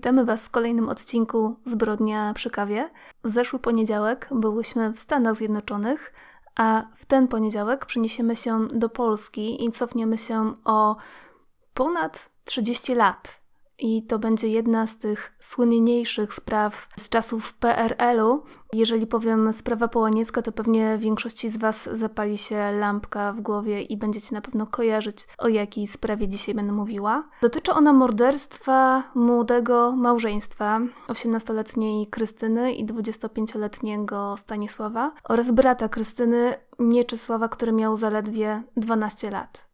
Witamy Was w kolejnym odcinku Zbrodnia przy kawie. W zeszły poniedziałek byłyśmy w Stanach Zjednoczonych, a w ten poniedziałek przeniesiemy się do Polski i cofniemy się o ponad 30 lat. I to będzie jedna z tych słynniejszych spraw z czasów PRL-u. Jeżeli powiem sprawa Połaniecka, to pewnie większości z Was zapali się lampka w głowie i będziecie na pewno kojarzyć, o jakiej sprawie dzisiaj będę mówiła. Dotyczy ona morderstwa młodego małżeństwa 18-letniej Krystyny i 25-letniego Stanisława oraz brata Krystyny, Mieczysława, który miał zaledwie 12 lat.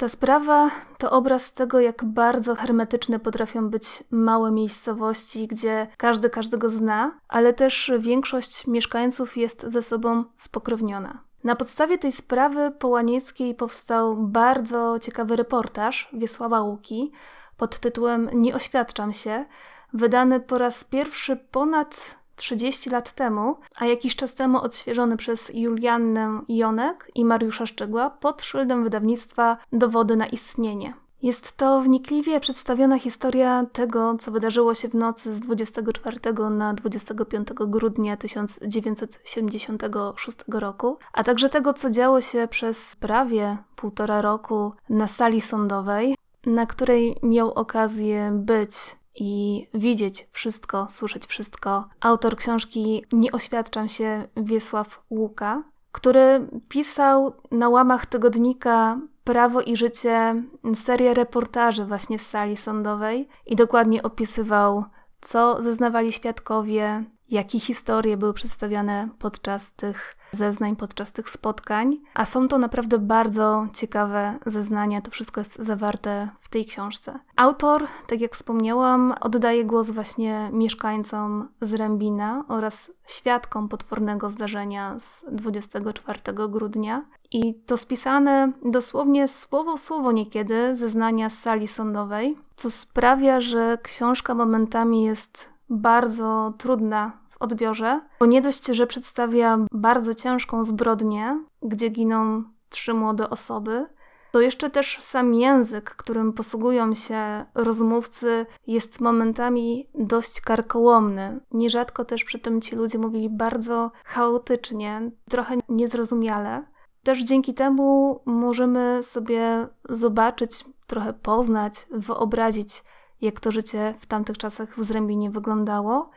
Ta sprawa to obraz tego, jak bardzo hermetyczne potrafią być małe miejscowości, gdzie każdy każdego zna, ale też większość mieszkańców jest ze sobą spokrewniona. Na podstawie tej sprawy połanieckiej powstał bardzo ciekawy reportaż Wiesława Łuki pod tytułem Nie oświadczam się, wydany po raz pierwszy ponad 30 lat temu, a jakiś czas temu odświeżony przez Juliannę Jonek i Mariusza Szczegła pod szyldem wydawnictwa Dowody na istnienie. Jest to wnikliwie przedstawiona historia tego, co wydarzyło się w nocy z 24 na 25 grudnia 1976 roku, a także tego, co działo się przez prawie półtora roku na sali sądowej, na której miał okazję być i widzieć wszystko, słyszeć wszystko. Autor książki Nie oświadczam się Wiesław Łuka, który pisał na łamach tygodnika Prawo i Życie serię reportaży właśnie z sali sądowej i dokładnie opisywał, co zeznawali świadkowie, jakie historie były przedstawiane podczas tych zeznań podczas tych spotkań, a są to naprawdę bardzo ciekawe zeznania. To wszystko jest zawarte w tej książce. Autor, tak jak wspomniałam, oddaje głos właśnie mieszkańcom z Rębina oraz świadkom potwornego zdarzenia z 24 grudnia. I to spisane dosłownie słowo słowo niekiedy zeznania z sali sądowej, co sprawia, że książka momentami jest bardzo trudna odbiorze, bo nie dość, że przedstawia bardzo ciężką zbrodnię, gdzie giną trzy młode osoby, to jeszcze też sam język, którym posługują się rozmówcy, jest momentami dość karkołomny. Nierzadko też przy tym ci ludzie mówili bardzo chaotycznie, trochę niezrozumiale. Też dzięki temu możemy sobie zobaczyć, trochę poznać, wyobrazić, jak to życie w tamtych czasach w Zrębinie wyglądało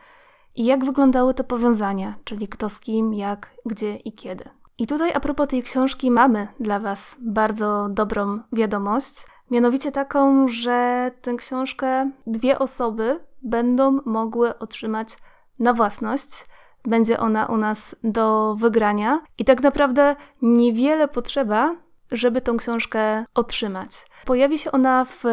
i jak wyglądały te powiązania, czyli kto z kim, jak, gdzie i kiedy. I tutaj a propos tej książki mamy dla Was bardzo dobrą wiadomość, mianowicie taką, że tę książkę dwie osoby będą mogły otrzymać na własność. Będzie ona u nas do wygrania i tak naprawdę niewiele potrzeba, żeby tą książkę otrzymać. Pojawi się ona w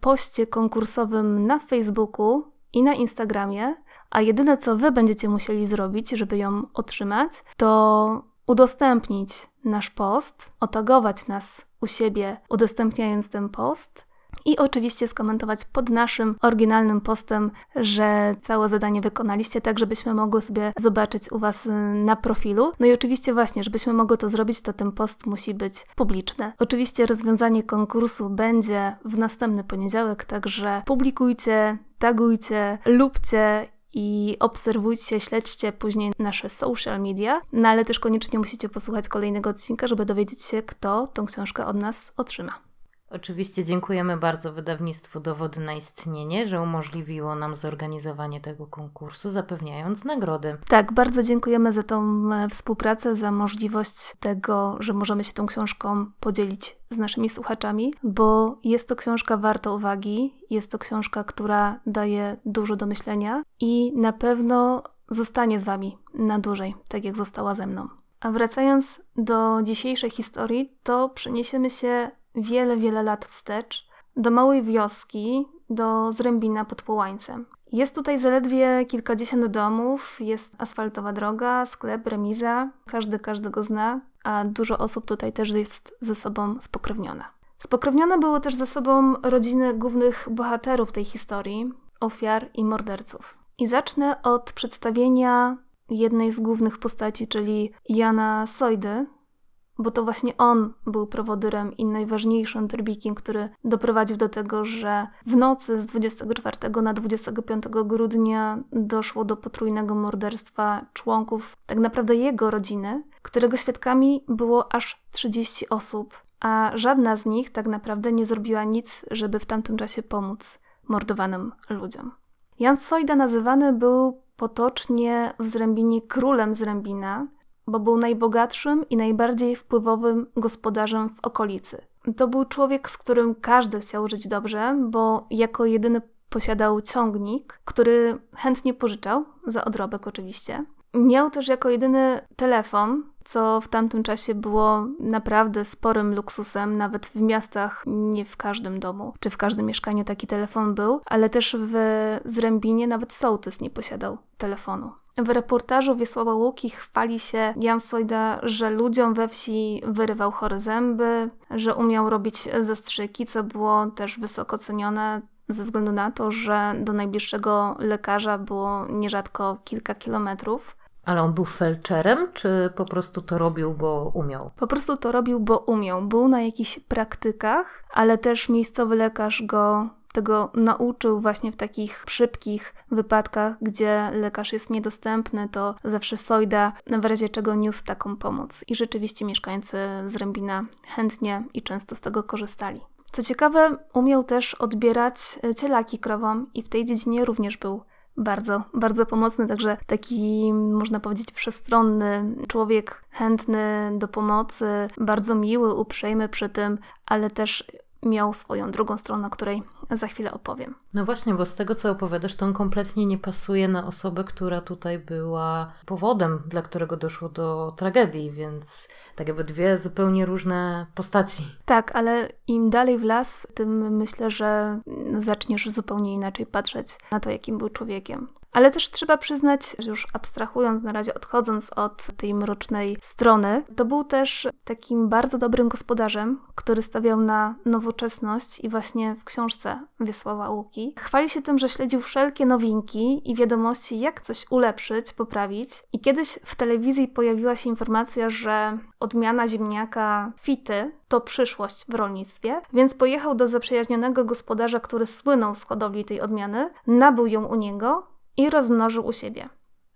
poście konkursowym na Facebooku i na Instagramie. A jedyne, co wy będziecie musieli zrobić, żeby ją otrzymać, to udostępnić nasz post, otagować nas u siebie, udostępniając ten post. I oczywiście skomentować pod naszym oryginalnym postem, że całe zadanie wykonaliście, tak żebyśmy mogły sobie zobaczyć u Was na profilu. No i oczywiście właśnie, żebyśmy mogły to zrobić, to ten post musi być publiczny. Oczywiście rozwiązanie konkursu będzie w następny poniedziałek, także publikujcie, tagujcie, lubcie i obserwujcie, śledźcie później nasze social media, no ale też koniecznie musicie posłuchać kolejnego odcinka, żeby dowiedzieć się, kto tą książkę od nas otrzyma. Oczywiście dziękujemy bardzo wydawnictwu Dowody na istnienie, że umożliwiło nam zorganizowanie tego konkursu, zapewniając nagrody. Tak, bardzo dziękujemy za tą e, współpracę, za możliwość tego, że możemy się tą książką podzielić z naszymi słuchaczami, bo jest to książka warta uwagi, jest to książka, która daje dużo do myślenia i na pewno zostanie z Wami na dłużej, tak jak została ze mną. A wracając do dzisiejszej historii, to przeniesiemy się wiele, wiele lat wstecz do małej wioski, do Zrębina pod Połańcem. Jest tutaj zaledwie kilkadziesiąt domów, jest asfaltowa droga, sklep, remiza, każdy każdego zna, a dużo osób tutaj też jest ze sobą spokrewniona. Spokrewnione były też ze sobą rodziny głównych bohaterów tej historii, ofiar i morderców. I zacznę od przedstawienia jednej z głównych postaci, czyli Jana Sojdy, bo to właśnie on był prowodyrem i najważniejszym trybikiem, który doprowadził do tego, że w nocy z 24 na 25 grudnia doszło do potrójnego morderstwa członków tak naprawdę jego rodziny, którego świadkami było aż 30 osób, a żadna z nich tak naprawdę nie zrobiła nic, żeby w tamtym czasie pomóc mordowanym ludziom. Jan Sojda nazywany był potocznie w Zrębinie królem Zrębina, bo był najbogatszym i najbardziej wpływowym gospodarzem w okolicy. To był człowiek, z którym każdy chciał żyć dobrze, bo jako jedyny posiadał ciągnik, który chętnie pożyczał, za odrobek oczywiście. Miał też jako jedyny telefon, co w tamtym czasie było naprawdę sporym luksusem, nawet w miastach nie w każdym domu czy w każdym mieszkaniu taki telefon był, ale też w Zrębinie nawet sołtys nie posiadał telefonu. W reportażu Wiesława Łuki chwali się Jan Sojda, że ludziom we wsi wyrywał chore zęby, że umiał robić zastrzyki, co było też wysoko cenione ze względu na to, że do najbliższego lekarza było nierzadko kilka kilometrów. Ale on był felczerem, czy po prostu to robił, bo umiał? Po prostu to robił, bo umiał. Był na jakichś praktykach, ale też miejscowy lekarz go tego nauczył właśnie w takich szybkich wypadkach, gdzie lekarz jest niedostępny, to zawsze Sojda w razie czego niósł taką pomoc. I rzeczywiście mieszkańcy z Rębina chętnie i często z tego korzystali. Co ciekawe, umiał też odbierać cielaki krowom i w tej dziedzinie również był bardzo, bardzo pomocny, także taki, można powiedzieć, wszechstronny człowiek, chętny do pomocy, bardzo miły, uprzejmy przy tym, ale też miał swoją drugą stronę, o której za chwilę opowiem. No właśnie, bo z tego co opowiadasz, to on kompletnie nie pasuje na osobę, która tutaj była powodem, dla którego doszło do tragedii, więc tak jakby dwie zupełnie różne postaci. Tak, ale im dalej w las, tym myślę, że zaczniesz zupełnie inaczej patrzeć na to, jakim był człowiekiem. Ale też trzeba przyznać, już abstrahując na razie, odchodząc od tej mrocznej strony, to był też takim bardzo dobrym gospodarzem, który stawiał na nowoczesność i właśnie w książce Wiesława Łuki. Chwali się tym, że śledził wszelkie nowinki i wiadomości, jak coś ulepszyć, poprawić. I kiedyś w telewizji pojawiła się informacja, że odmiana ziemniaka fity to przyszłość w rolnictwie, więc pojechał do zaprzyjaźnionego gospodarza, który słynął z hodowli tej odmiany, nabył ją u niego i rozmnożył u siebie.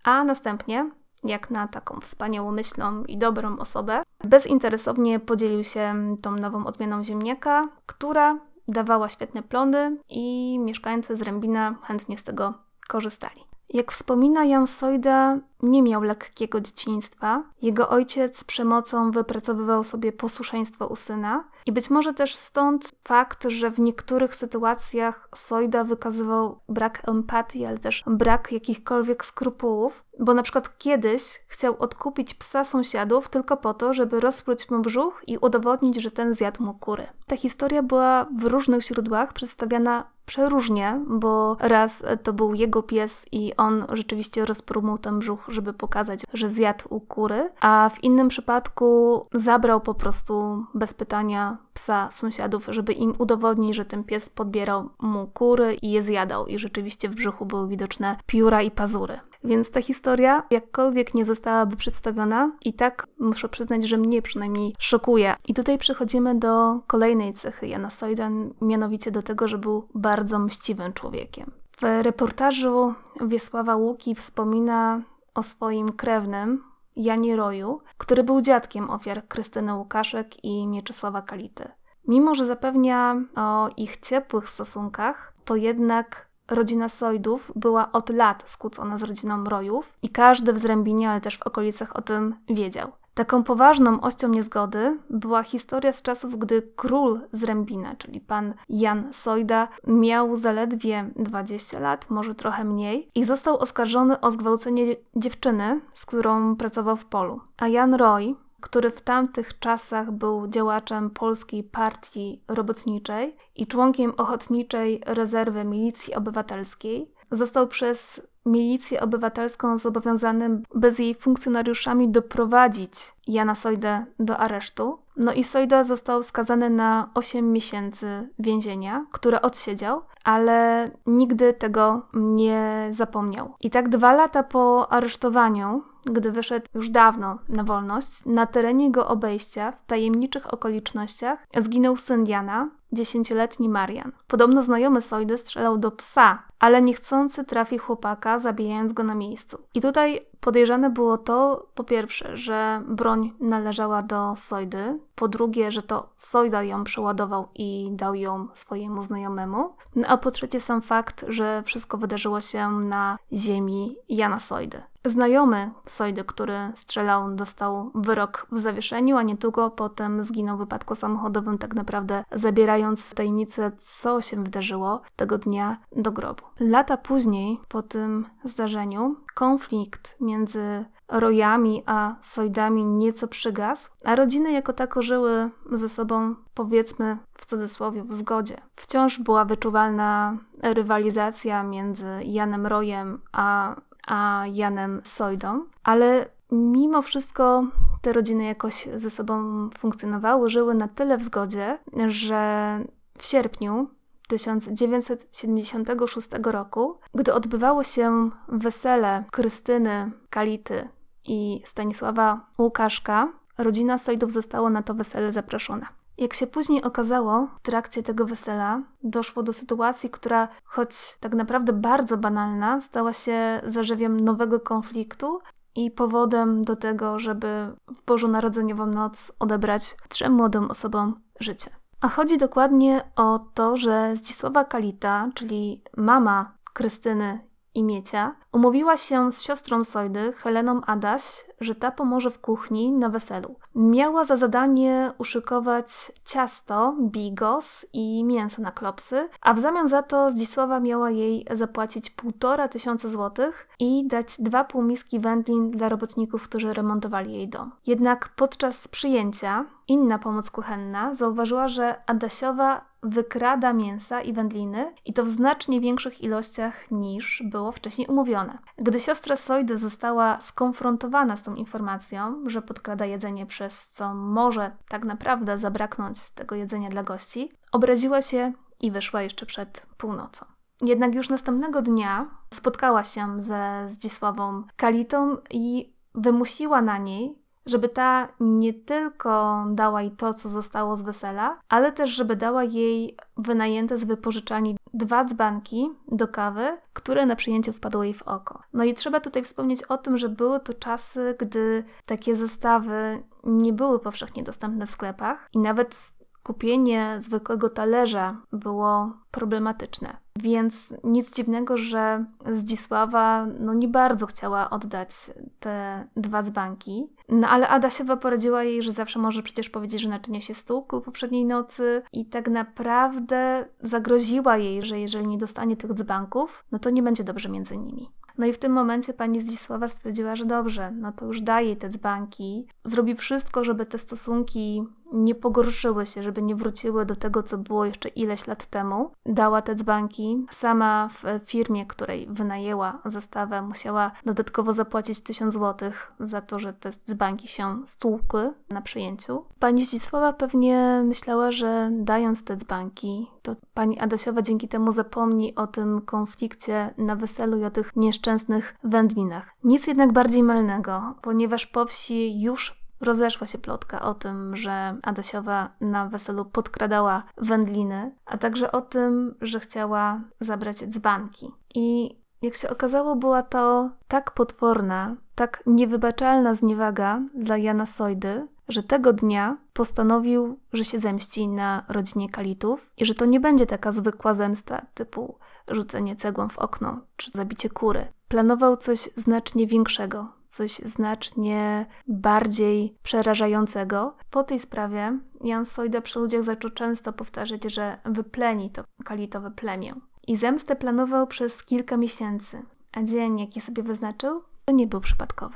A następnie, jak na taką wspaniałomyślną i dobrą osobę, bezinteresownie podzielił się tą nową odmianą ziemniaka, która dawała świetne plony i mieszkańcy z Rębina chętnie z tego korzystali. Jak wspomina Jan Sojda, nie miał lekkiego dzieciństwa. Jego ojciec przemocą wypracowywał sobie posłuszeństwo u syna i być może też stąd fakt, że w niektórych sytuacjach Sojda wykazywał brak empatii, ale też brak jakichkolwiek skrupułów, bo na przykład kiedyś chciał odkupić psa sąsiadów tylko po to, żeby rozpróć mu brzuch i udowodnić, że ten zjadł mu kury. Ta historia była w różnych źródłach przedstawiana przeróżnie, bo raz to był jego pies i on rzeczywiście rozpruł mu ten brzuch, żeby pokazać, że zjadł kury, a w innym przypadku zabrał po prostu bez pytania psa sąsiadów, żeby im udowodnić, że ten pies podbierał mu kury i je zjadał i rzeczywiście w brzuchu były widoczne pióra i pazury. Więc ta historia, jakkolwiek nie zostałaby przedstawiona, i tak muszę przyznać, że mnie przynajmniej szokuje. I tutaj przechodzimy do kolejnej cechy Jana Sojdan, mianowicie do tego, że był bardzo mściwym człowiekiem. W reportażu Wiesława Łuki wspomina o swoim krewnym, Janie Roju, który był dziadkiem ofiar Krystyny Łukaszek i Mieczysława Kality. Mimo, że zapewnia o ich ciepłych stosunkach, to jednak rodzina Sojdów była od lat skłócona z rodziną Rojów i każdy w Zrębinie, ale też w okolicach o tym wiedział. Taką poważną ością niezgody była historia z czasów, gdy król z Rębina, czyli pan Jan Sojda, miał zaledwie 20 lat, może trochę mniej, i został oskarżony o zgwałcenie dziewczyny, z którą pracował w polu. A Jan Roy, który w tamtych czasach był działaczem polskiej partii robotniczej i członkiem ochotniczej rezerwy milicji obywatelskiej, został przez milicję obywatelską zobowiązany, by z jej funkcjonariuszami doprowadzić Jana Sojdę do aresztu. No i Sojda został skazany na 8 miesięcy więzienia, które odsiedział, ale nigdy tego nie zapomniał. I tak dwa lata po aresztowaniu, gdy wyszedł już dawno na wolność, na terenie jego obejścia, w tajemniczych okolicznościach, zginął syn Jana, dziesięcioletni Marian. Podobno znajomy Sojdy strzelał do psa, ale niechcący trafił chłopaka, zabijając go na miejscu. I tutaj podejrzane było to, po pierwsze, że broń należała do Sojdy, po drugie, że to Sojda ją przeładował i dał ją swojemu znajomemu, no a po trzecie sam fakt, że wszystko wydarzyło się na ziemi Jana Sojdy. Znajomy Sojdy, który strzelał, dostał wyrok w zawieszeniu, a niedługo potem zginął w wypadku samochodowym, tak naprawdę zabierając tajemnicę, co się wydarzyło tego dnia do grobu. Lata później, po tym zdarzeniu, konflikt między rojami a sojdami nieco przygasł, a rodziny jako tako żyły ze sobą, powiedzmy w cudzysłowie, w zgodzie. Wciąż była wyczuwalna rywalizacja między Janem Rojem a, a Janem Sojdą, ale mimo wszystko te rodziny jakoś ze sobą funkcjonowały, żyły na tyle w zgodzie, że w sierpniu 1976 roku, gdy odbywało się wesele Krystyny Kality i Stanisława Łukaszka, rodzina Sojdów została na to wesele zaproszona. Jak się później okazało, w trakcie tego wesela doszło do sytuacji, która, choć tak naprawdę bardzo banalna, stała się zarzewiem nowego konfliktu i powodem do tego, żeby w Bożonarodzeniową noc odebrać trzem młodym osobom życie. A chodzi dokładnie o to, że Zdzisława Kalita, czyli mama Krystyny i Miecia, umówiła się z siostrą Sojdy, Heleną Adaś, że ta pomoże w kuchni na weselu. Miała za zadanie uszykować ciasto, bigos i mięso na klopsy, a w zamian za to Zdzisława miała jej zapłacić półtora tysiąca złotych i dać dwa półmiski wędlin dla robotników, którzy remontowali jej dom. Jednak podczas przyjęcia inna pomoc kuchenna zauważyła, że Adasiowa wykrada mięsa i wędliny i to w znacznie większych ilościach niż było wcześniej umówione. Gdy siostra Sojdy została skonfrontowana z tą informacją, że podkrada jedzenie, przez co może tak naprawdę zabraknąć tego jedzenia dla gości, obraziła się i wyszła jeszcze przed północą. Jednak już następnego dnia spotkała się ze Zdzisławą Kalitą i wymusiła na niej, żeby ta nie tylko dała jej to, co zostało z wesela, ale też, żeby dała jej wynajęte z wypożyczalni dwa dzbanki do kawy, które na przyjęcie wpadły jej w oko. No i trzeba tutaj wspomnieć o tym, że były to czasy, gdy takie zestawy nie były powszechnie dostępne w sklepach i nawet kupienie zwykłego talerza było problematyczne. Więc nic dziwnego, że Zdzisława no nie bardzo chciała oddać te dwa dzbanki. No ale Adasiewa poradziła jej, że zawsze może przecież powiedzieć, że naczynie się stukł poprzedniej nocy i tak naprawdę zagroziła jej, że jeżeli nie dostanie tych dzbanków, no to nie będzie dobrze między nimi. No i w tym momencie pani Zdzisława stwierdziła, że dobrze, no to już daje te dzbanki. Zrobi wszystko, żeby te stosunki nie pogorszyły się, żeby nie wróciły do tego, co było jeszcze ileś lat temu. Dała te dzbanki. Sama w firmie, której wynajęła zastawę, musiała dodatkowo zapłacić 1000 zł za to, że te dzbanki się stłukły na przyjęciu. Pani Zdzisława pewnie myślała, że dając te dzbanki, to pani Adasiowa dzięki temu zapomni o tym konflikcie na weselu i o tych nieszczęsnych wędlinach. Nic jednak bardziej mylnego, ponieważ po wsi już rozeszła się plotka o tym, że Adasiowa na weselu podkradała wędliny, a także o tym, że chciała zabrać dzbanki. I jak się okazało, była to tak potworna, tak niewybaczalna zniewaga dla Jana Sojdy, że tego dnia postanowił, że się zemści na rodzinie Kalitów i że to nie będzie taka zwykła zemsta typu rzucenie cegłą w okno czy zabicie kury. Planował coś znacznie większego, coś znacznie bardziej przerażającego. Po tej sprawie Jan Sojda przy ludziach zaczął często powtarzać, że wypleni to kalitowe plemię. I zemstę planował przez kilka miesięcy, a dzień, jaki sobie wyznaczył, to nie był przypadkowy.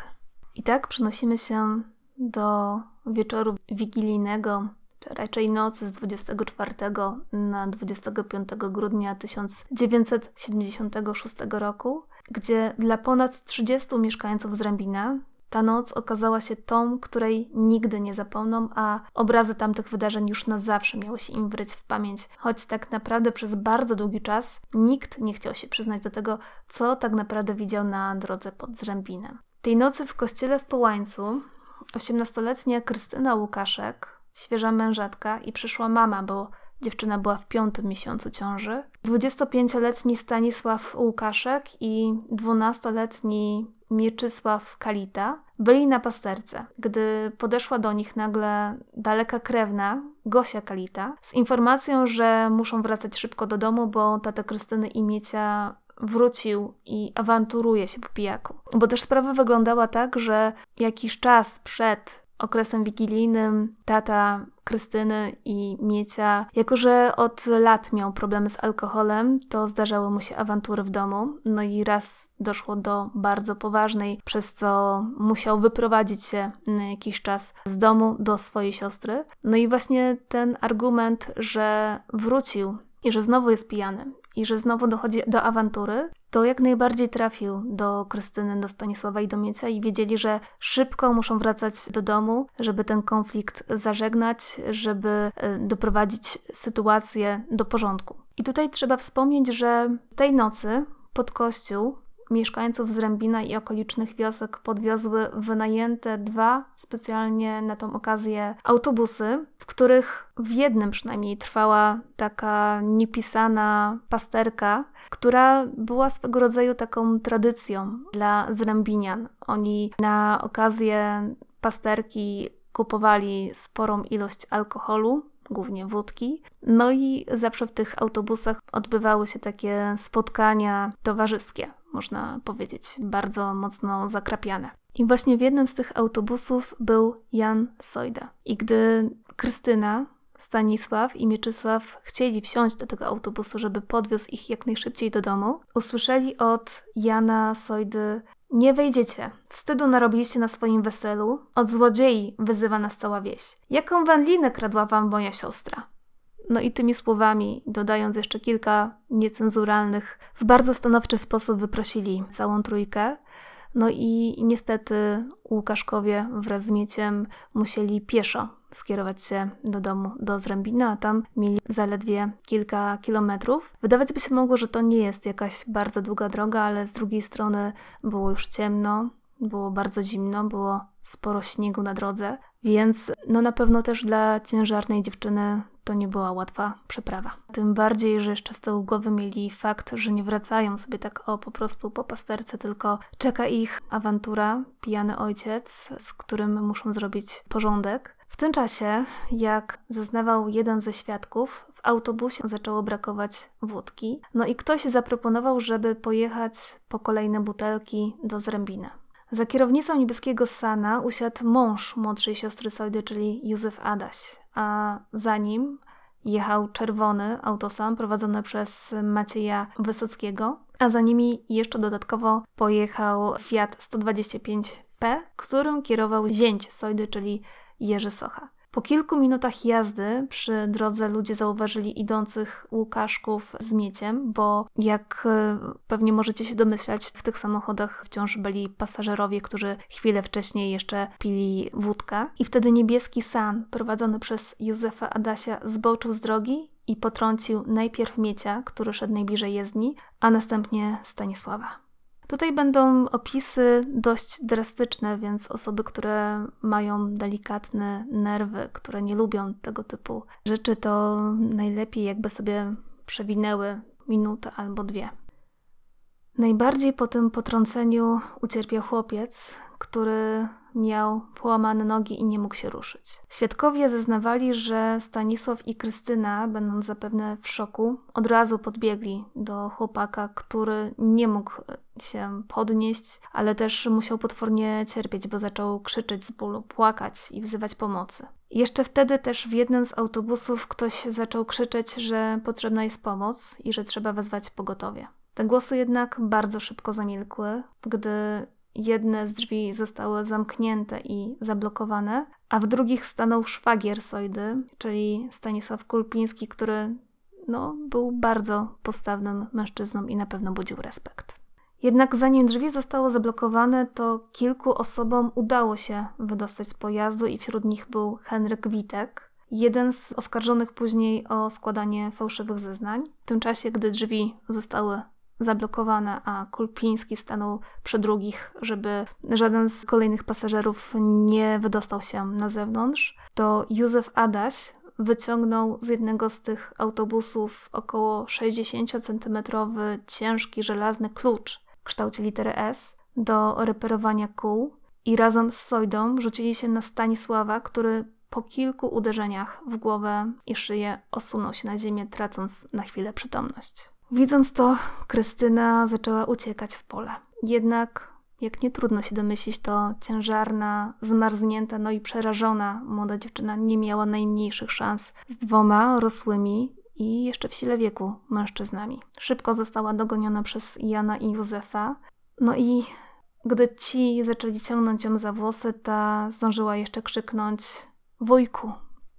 I tak przenosimy się do wieczoru wigilijnego, czy raczej nocy z 24 na 25 grudnia 1976 roku, gdzie dla ponad 30 mieszkańców Zrębina Ta noc okazała się tą, której nigdy nie zapomną, a obrazy tamtych wydarzeń już na zawsze miały się im wryć w pamięć, choć tak naprawdę przez bardzo długi czas nikt nie chciał się przyznać do tego, co tak naprawdę widział na drodze pod Zrębinem. Tej nocy w kościele w Połańcu 18-letnia Krystyna Łukaszek, świeża mężatka i przyszła mama, bo dziewczyna była w piątym miesiącu ciąży, 25-letni Stanisław Łukaszek i 12-letni Mieczysław Kalita byli na pasterce, gdy podeszła do nich nagle daleka krewna, Gosia Kalita, z informacją, że muszą wracać szybko do domu, bo tata Krystyny i Miecia wrócił i awanturuje się po pijaku. Bo też sprawa wyglądała tak, że jakiś czas przed okresem wigilijnym tata Krystyny i Miecia, jako że od lat miał problemy z alkoholem, to zdarzały mu się awantury w domu. No i raz doszło do bardzo poważnej, przez co musiał wyprowadzić się na jakiś czas z domu do swojej siostry. No i właśnie ten argument, że wrócił i że znowu jest pijany i że znowu dochodzi do awantury, to jak najbardziej trafił do Krystyny, do Stanisława i do Miecia i wiedzieli, że szybko muszą wracać do domu, żeby ten konflikt zażegnać, żeby e, doprowadzić sytuację do porządku. I tutaj trzeba wspomnieć, że tej nocy pod kościół mieszkańców Zrębina i okolicznych wiosek podwiozły wynajęte dwa specjalnie na tą okazję autobusy, w których w jednym przynajmniej trwała taka niepisana pasterka, która była swego rodzaju taką tradycją dla Zrębinian. Oni na okazję pasterki kupowali sporą ilość alkoholu, głównie wódki. No i zawsze w tych autobusach odbywały się takie spotkania towarzyskie można powiedzieć, bardzo mocno zakrapiane. I właśnie w jednym z tych autobusów był Jan Sojda. I gdy Krystyna, Stanisław i Mieczysław chcieli wsiąść do tego autobusu, żeby podwiózł ich jak najszybciej do domu, usłyszeli od Jana Sojdy nie wejdziecie. Wstydu narobiliście na swoim weselu. Od złodziei wyzywa nas cała wieś. Jaką wędlinę kradła wam moja siostra? No i tymi słowami, dodając jeszcze kilka niecenzuralnych, w bardzo stanowczy sposób wyprosili całą trójkę. No i niestety Łukaszkowie wraz z Mieciem musieli pieszo skierować się do domu, do Zrębina, a tam mieli zaledwie kilka kilometrów. Wydawać by się mogło, że to nie jest jakaś bardzo długa droga, ale z drugiej strony było już ciemno, było bardzo zimno, było sporo śniegu na drodze, więc no na pewno też dla ciężarnej dziewczyny to nie była łatwa przeprawa. Tym bardziej, że jeszcze z tyłu głowy mieli fakt, że nie wracają sobie tak o po prostu po pasterce, tylko czeka ich awantura, pijany ojciec, z którym muszą zrobić porządek. W tym czasie, jak zeznawał jeden ze świadków, w autobusie zaczęło brakować wódki, no i ktoś zaproponował, żeby pojechać po kolejne butelki do Zrębina. Za kierownicą niebieskiego Sana usiadł mąż młodszej siostry Sojdy, czyli Józef Adaś, a za nim jechał czerwony autosam prowadzony przez Macieja Wysockiego, a za nimi jeszcze dodatkowo pojechał Fiat 125P, którym kierował zięć Sojdy, czyli Jerzy Socha. Po kilku minutach jazdy przy drodze ludzie zauważyli idących Łukaszków z mieciem, bo jak e, pewnie możecie się domyślać, w tych samochodach wciąż byli pasażerowie, którzy chwilę wcześniej jeszcze pili wódkę. I wtedy niebieski san prowadzony przez Józefa Adasia zboczył z drogi i potrącił najpierw Miecia, który szedł najbliżej jezdni, a następnie Stanisława. Tutaj będą opisy dość drastyczne, więc osoby, które mają delikatne nerwy, które nie lubią tego typu rzeczy, to najlepiej jakby sobie przewinęły minutę albo dwie. Najbardziej po tym potrąceniu ucierpiał chłopiec, który miał połamane nogi i nie mógł się ruszyć. Świadkowie zeznawali, że Stanisław i Krystyna, będąc zapewne w szoku, od razu podbiegli do chłopaka, który nie mógł się podnieść, ale też musiał potwornie cierpieć, bo zaczął krzyczeć z bólu, płakać i wzywać pomocy. Jeszcze wtedy też w jednym z autobusów ktoś zaczął krzyczeć, że potrzebna jest pomoc i że trzeba wezwać pogotowie. Te głosy jednak bardzo szybko zamilkły, gdy jedne z drzwi zostały zamknięte i zablokowane, a w drugich stanął szwagier Sojdy, czyli Stanisław Kulpiński, który no, był bardzo postawnym mężczyzną i na pewno budził respekt. Jednak zanim drzwi zostały zablokowane, to kilku osobom udało się wydostać z pojazdu i wśród nich był Henryk Witek, jeden z oskarżonych później o składanie fałszywych zeznań. W tym czasie, gdy drzwi zostały zablokowane, a Kulpiński stanął przy drugich, żeby żaden z kolejnych pasażerów nie wydostał się na zewnątrz, to Józef Adaś wyciągnął z jednego z tych autobusów około 60-centymetrowy ciężki żelazny klucz w kształcie litery S do reperowania kół i razem z Sojdą rzucili się na Stanisława, który po kilku uderzeniach w głowę i szyję osunął się na ziemię, tracąc na chwilę przytomność. Widząc to, Krystyna zaczęła uciekać w pole. Jednak, jak nie trudno się domyślić, to ciężarna, zmarznięta, no i przerażona młoda dziewczyna nie miała najmniejszych szans z dwoma rosłymi i jeszcze w sile wieku mężczyznami. Szybko została dogoniona przez Jana i Józefa. No i gdy ci zaczęli ciągnąć ją za włosy, ta zdążyła jeszcze krzyknąć: Wujku,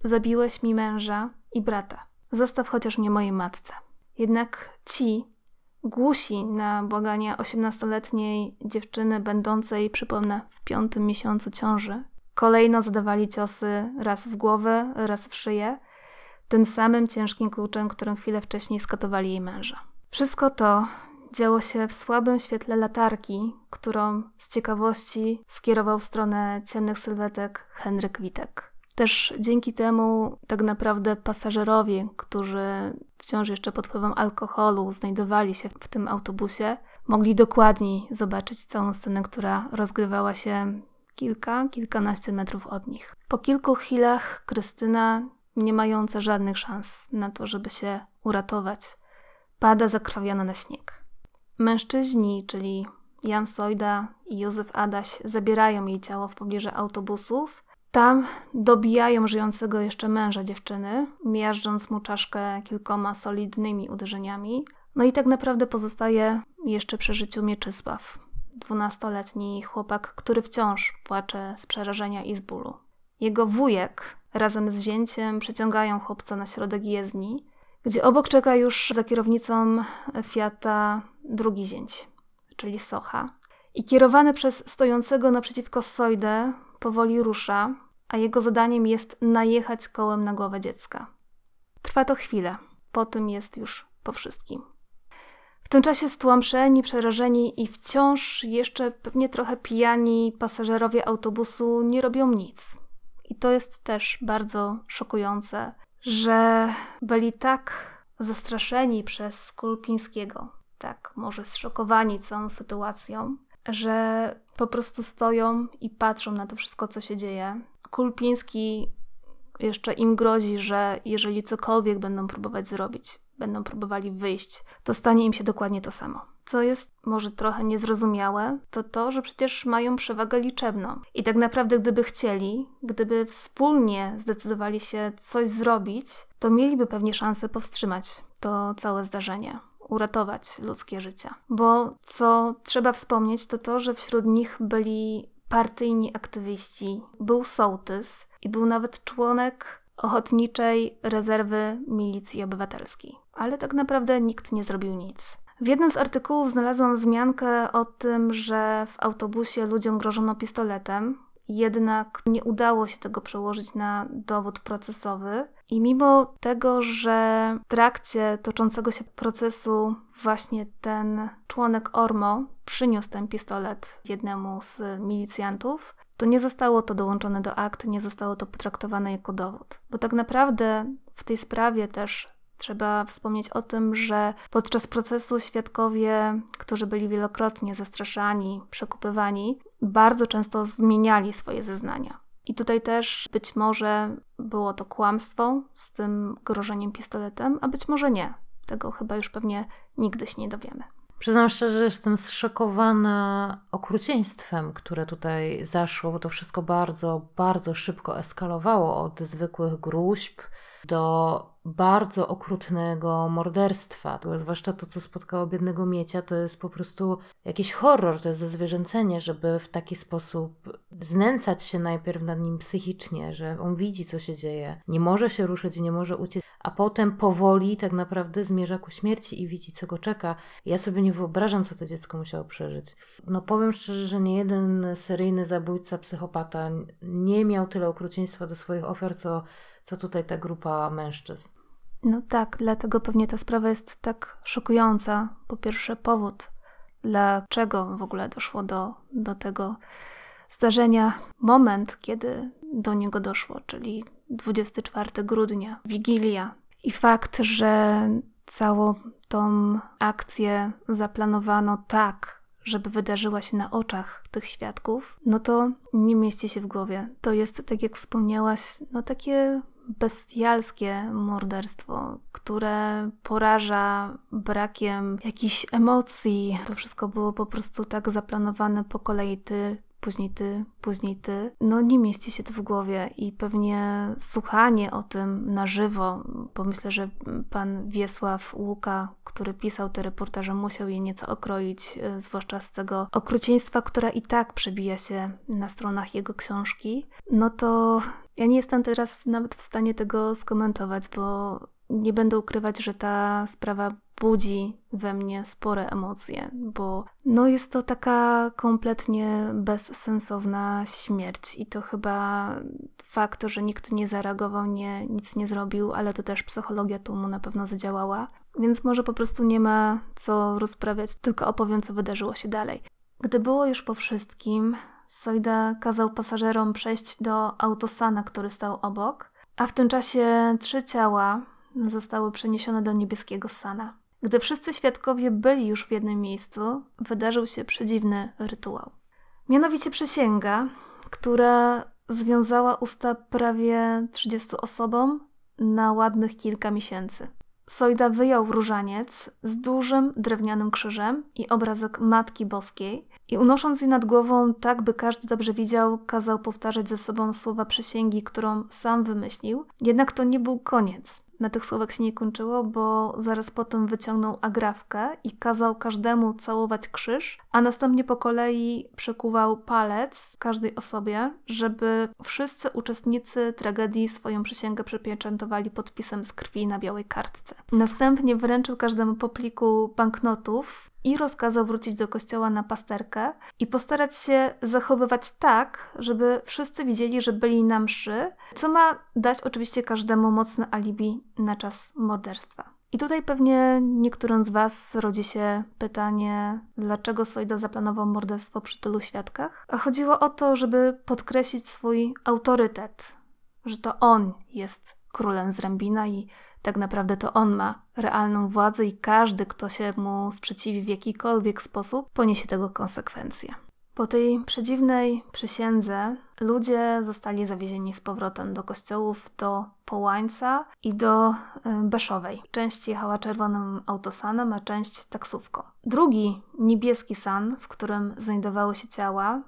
zabiłeś mi męża i brata. Zostaw chociaż mnie mojej matce. Jednak ci, głusi na błagania osiemnastoletniej dziewczyny będącej, przypomnę, w piątym miesiącu ciąży, kolejno zadawali ciosy raz w głowę, raz w szyję, tym samym ciężkim kluczem, którym chwilę wcześniej skatowali jej męża. Wszystko to działo się w słabym świetle latarki, którą z ciekawości skierował w stronę ciemnych sylwetek Henryk Witek. Też dzięki temu tak naprawdę pasażerowie, którzy wciąż jeszcze pod wpływem alkoholu znajdowali się w tym autobusie, mogli dokładniej zobaczyć całą scenę, która rozgrywała się kilka, kilkanaście metrów od nich. Po kilku chwilach Krystyna, nie mająca żadnych szans na to, żeby się uratować, pada zakrwawiona na śnieg. Mężczyźni, czyli Jan Sojda i Józef Adaś, zabierają jej ciało w pobliżu autobusów, tam dobijają żyjącego jeszcze męża dziewczyny, miażdżąc mu czaszkę kilkoma solidnymi uderzeniami. No i tak naprawdę pozostaje jeszcze przy życiu Mieczysław, dwunastoletni chłopak, który wciąż płacze z przerażenia i z bólu. Jego wujek razem z zięciem przeciągają chłopca na środek jezdni, gdzie obok czeka już za kierownicą Fiata drugi zięć, czyli Socha. I kierowany przez stojącego naprzeciwko Sojdę powoli rusza, a jego zadaniem jest najechać kołem na głowę dziecka. Trwa to chwilę, po tym jest już po wszystkim. W tym czasie stłamszeni, przerażeni i wciąż jeszcze pewnie trochę pijani pasażerowie autobusu nie robią nic. I to jest też bardzo szokujące, że byli tak zastraszeni przez Skulpińskiego, tak może zszokowani całą sytuacją, że po prostu stoją i patrzą na to wszystko, co się dzieje. Kulpiński jeszcze im grozi, że jeżeli cokolwiek będą próbować zrobić, będą próbowali wyjść, to stanie im się dokładnie to samo. Co jest może trochę niezrozumiałe, to to, że przecież mają przewagę liczebną. I tak naprawdę, gdyby chcieli, gdyby wspólnie zdecydowali się coś zrobić, to mieliby pewnie szansę powstrzymać to całe zdarzenie uratować ludzkie życia. Bo co trzeba wspomnieć, to to, że wśród nich byli partyjni aktywiści, był sołtys i był nawet członek ochotniczej rezerwy milicji obywatelskiej. Ale tak naprawdę nikt nie zrobił nic. W jednym z artykułów znalazłam wzmiankę o tym, że w autobusie ludziom grożono pistoletem, jednak nie udało się tego przełożyć na dowód procesowy. I mimo tego, że w trakcie toczącego się procesu właśnie ten członek Ormo przyniósł ten pistolet jednemu z milicjantów, to nie zostało to dołączone do akt, nie zostało to potraktowane jako dowód. Bo tak naprawdę w tej sprawie też Trzeba wspomnieć o tym, że podczas procesu świadkowie, którzy byli wielokrotnie zastraszani, przekupywani, bardzo często zmieniali swoje zeznania. I tutaj też być może było to kłamstwo z tym grożeniem pistoletem, a być może nie. Tego chyba już pewnie nigdy się nie dowiemy. Przyznam szczerze, że jestem zszokowana okrucieństwem, które tutaj zaszło, bo to wszystko bardzo, bardzo szybko eskalowało od zwykłych gruźb do bardzo okrutnego morderstwa. Zwłaszcza to, co spotkało biednego Miecia, to jest po prostu jakiś horror, to jest zezwierzęcenie, żeby w taki sposób znęcać się najpierw nad nim psychicznie, że on widzi, co się dzieje, nie może się ruszyć, nie może uciec, a potem powoli tak naprawdę zmierza ku śmierci i widzi, co go czeka. Ja sobie nie wyobrażam, co to dziecko musiało przeżyć. No powiem szczerze, że nie jeden seryjny zabójca, psychopata nie miał tyle okrucieństwa do swoich ofiar, co, co tutaj ta grupa mężczyzn. No tak, dlatego pewnie ta sprawa jest tak szokująca. Po pierwsze, powód, dlaczego w ogóle doszło do, do tego zdarzenia, moment, kiedy do niego doszło, czyli 24 grudnia, Wigilia. I fakt, że całą tą akcję zaplanowano tak, żeby wydarzyła się na oczach tych świadków, no to nie mieści się w głowie. To jest, tak jak wspomniałaś, no takie bestialskie morderstwo, które poraża brakiem jakichś emocji. To wszystko było po prostu tak zaplanowane po kolei. Ty później ty, później ty. No nie mieści się to w głowie i pewnie słuchanie o tym na żywo, bo myślę, że pan Wiesław Łuka, który pisał te reportaże, musiał je nieco okroić, e, zwłaszcza z tego okrucieństwa, które i tak przebija się na stronach jego książki. No to ja nie jestem teraz nawet w stanie tego skomentować, bo nie będę ukrywać, że ta sprawa budzi we mnie spore emocje, bo no jest to taka kompletnie bezsensowna śmierć i to chyba fakt, że nikt nie zareagował, nie, nic nie zrobił, ale to też psychologia tu mu na pewno zadziałała, więc może po prostu nie ma co rozprawiać, tylko opowiem, co wydarzyło się dalej. Gdy było już po wszystkim, Sojda kazał pasażerom przejść do autosana, który stał obok, a w tym czasie trzy ciała zostały przeniesione do niebieskiego sana. Gdy wszyscy świadkowie byli już w jednym miejscu, wydarzył się przedziwny rytuał. Mianowicie przysięga, która związała usta prawie 30 osobom na ładnych kilka miesięcy. Sojda wyjął różaniec z dużym drewnianym krzyżem i obrazek Matki Boskiej i unosząc je nad głową tak, by każdy dobrze widział, kazał powtarzać ze sobą słowa przysięgi, którą sam wymyślił. Jednak to nie był koniec na tych słowach się nie kończyło, bo zaraz potem wyciągnął agrafkę i kazał każdemu całować krzyż, a następnie po kolei przekuwał palec każdej osobie, żeby wszyscy uczestnicy tragedii swoją przysięgę przypieczętowali podpisem z krwi na białej kartce. Następnie wręczył każdemu po pliku banknotów i rozkazał wrócić do kościoła na pasterkę i postarać się zachowywać tak, żeby wszyscy widzieli, że byli na mszy, co ma dać oczywiście każdemu mocne alibi na czas morderstwa. I tutaj pewnie niektórym z Was rodzi się pytanie, dlaczego Sojda zaplanował morderstwo przy tylu świadkach? A chodziło o to, żeby podkreślić swój autorytet, że to on jest królem z Rębina i tak naprawdę to on ma realną władzę i każdy, kto się mu sprzeciwi w jakikolwiek sposób, poniesie tego konsekwencje. Po tej przedziwnej przysiędze ludzie zostali zawiezieni z powrotem do kościołów, do Połańca i do y, Beszowej. Część jechała czerwonym autosanem, a część taksówką. Drugi niebieski san, w którym znajdowały się ciała,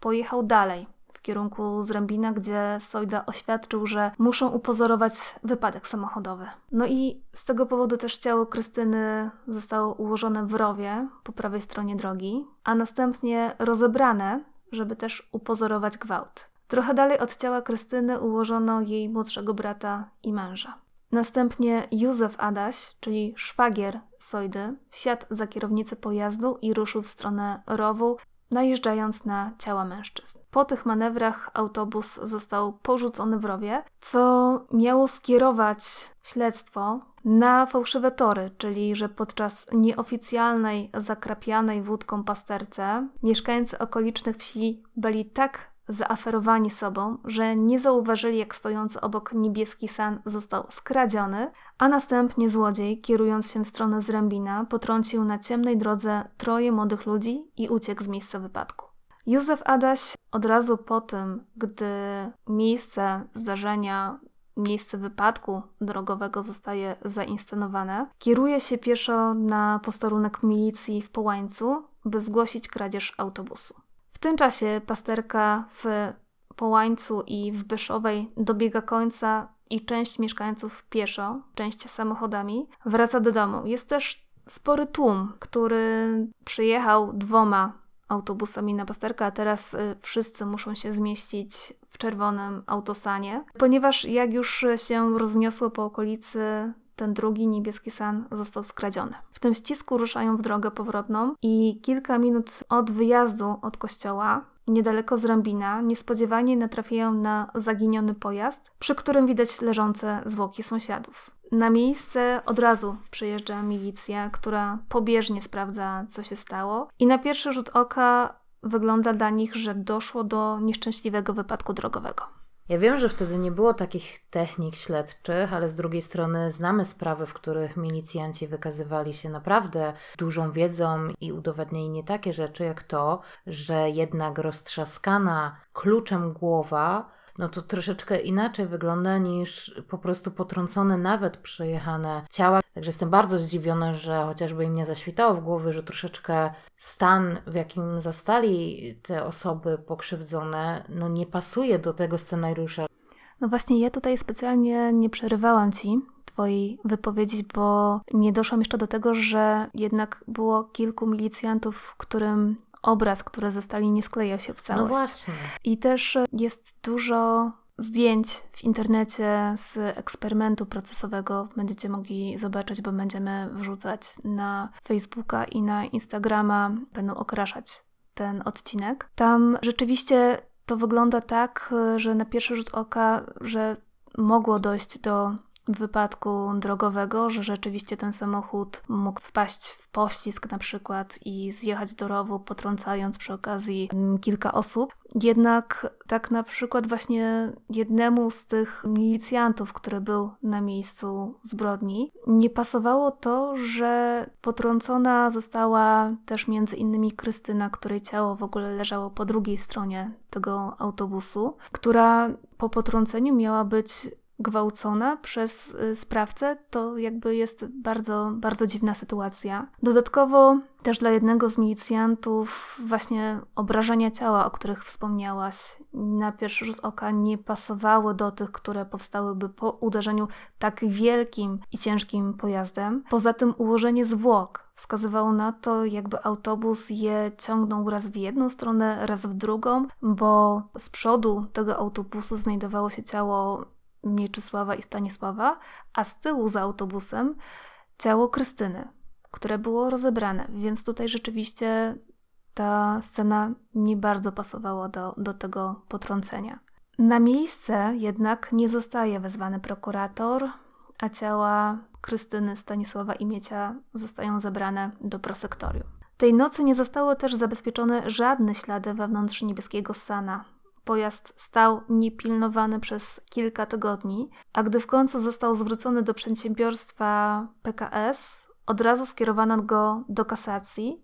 pojechał dalej, w kierunku Zrębina, gdzie Sojda oświadczył, że muszą upozorować wypadek samochodowy. No i z tego powodu też ciało Krystyny zostało ułożone w rowie po prawej stronie drogi, a następnie rozebrane, żeby też upozorować gwałt. Trochę dalej od ciała Krystyny ułożono jej młodszego brata i męża. Następnie Józef Adaś, czyli szwagier Sojdy, wsiadł za kierownicę pojazdu i ruszył w stronę rowu, najeżdżając na ciała mężczyzn. Po tych manewrach autobus został porzucony w rowie, co miało skierować śledztwo na fałszywe tory, czyli że podczas nieoficjalnej, zakrapianej wódką pasterce mieszkańcy okolicznych wsi byli tak zaaferowani sobą, że nie zauważyli, jak stojący obok niebieski san został skradziony, a następnie złodziej, kierując się w stronę Zrębina, potrącił na ciemnej drodze troje młodych ludzi i uciekł z miejsca wypadku. Józef Adaś od razu po tym, gdy miejsce zdarzenia, miejsce wypadku drogowego zostaje zainscenowane, kieruje się pieszo na posterunek milicji w Połańcu, by zgłosić kradzież autobusu. W tym czasie pasterka w Połańcu i w Byszowej dobiega końca i część mieszkańców pieszo, część samochodami, wraca do domu. Jest też spory tłum, który przyjechał dwoma autobusami na pasterkę, a teraz y, wszyscy muszą się zmieścić w czerwonym autosanie, ponieważ jak już się rozniosło po okolicy, ten drugi niebieski san został skradziony. W tym ścisku ruszają w drogę powrotną i kilka minut od wyjazdu od kościoła niedaleko z Rambina, niespodziewanie natrafiają na zaginiony pojazd, przy którym widać leżące zwłoki sąsiadów. Na miejsce od razu przyjeżdża milicja, która pobieżnie sprawdza, co się stało, i na pierwszy rzut oka wygląda dla nich, że doszło do nieszczęśliwego wypadku drogowego. Ja wiem, że wtedy nie było takich technik śledczych, ale z drugiej strony znamy sprawy, w których milicjanci wykazywali się naprawdę dużą wiedzą i udowadniali nie takie rzeczy jak to, że jednak roztrzaskana kluczem głowa no to troszeczkę inaczej wygląda niż po prostu potrącone, nawet przejechane ciała. Także jestem bardzo zdziwiona, że chociażby im nie zaświtało w głowie, że troszeczkę stan, w jakim zastali te osoby pokrzywdzone, no nie pasuje do tego scenariusza. No właśnie, ja tutaj specjalnie nie przerywałam ci Twojej wypowiedzi, bo nie doszłam jeszcze do tego, że jednak było kilku milicjantów, którym obraz, który zostali, nie skleja się w całość. No właśnie. I też jest dużo zdjęć w internecie z eksperymentu procesowego. Będziecie mogli zobaczyć, bo będziemy wrzucać na Facebooka i na Instagrama. Będą okraszać ten odcinek. Tam rzeczywiście to wygląda tak, że na pierwszy rzut oka, że mogło dojść do wypadku drogowego, że rzeczywiście ten samochód mógł wpaść w poślizg na przykład i zjechać do rowu, potrącając przy okazji mm, kilka osób. Jednak tak na przykład właśnie jednemu z tych milicjantów, który był na miejscu zbrodni, nie pasowało to, że potrącona została też między innymi Krystyna, której ciało w ogóle leżało po drugiej stronie tego autobusu, która po potrąceniu miała być gwałcona przez y, sprawcę, to jakby jest bardzo, bardzo dziwna sytuacja. Dodatkowo też dla jednego z milicjantów właśnie obrażenia ciała, o których wspomniałaś, na pierwszy rzut oka nie pasowały do tych, które powstałyby po uderzeniu tak wielkim i ciężkim pojazdem. Poza tym ułożenie zwłok wskazywało na to, jakby autobus je ciągnął raz w jedną stronę, raz w drugą, bo z przodu tego autobusu znajdowało się ciało Mieczysława i Stanisława, a z tyłu za autobusem ciało Krystyny, które było rozebrane, więc tutaj rzeczywiście ta scena nie bardzo pasowała do, do tego potrącenia. Na miejsce jednak nie zostaje wezwany prokurator, a ciała Krystyny, Stanisława i Miecia zostają zebrane do prosektorium. Tej nocy nie zostało też zabezpieczone żadne ślady wewnątrz niebieskiego sana, Pojazd stał niepilnowany przez kilka tygodni, a gdy w końcu został zwrócony do przedsiębiorstwa PKS, od razu skierowano go do kasacji,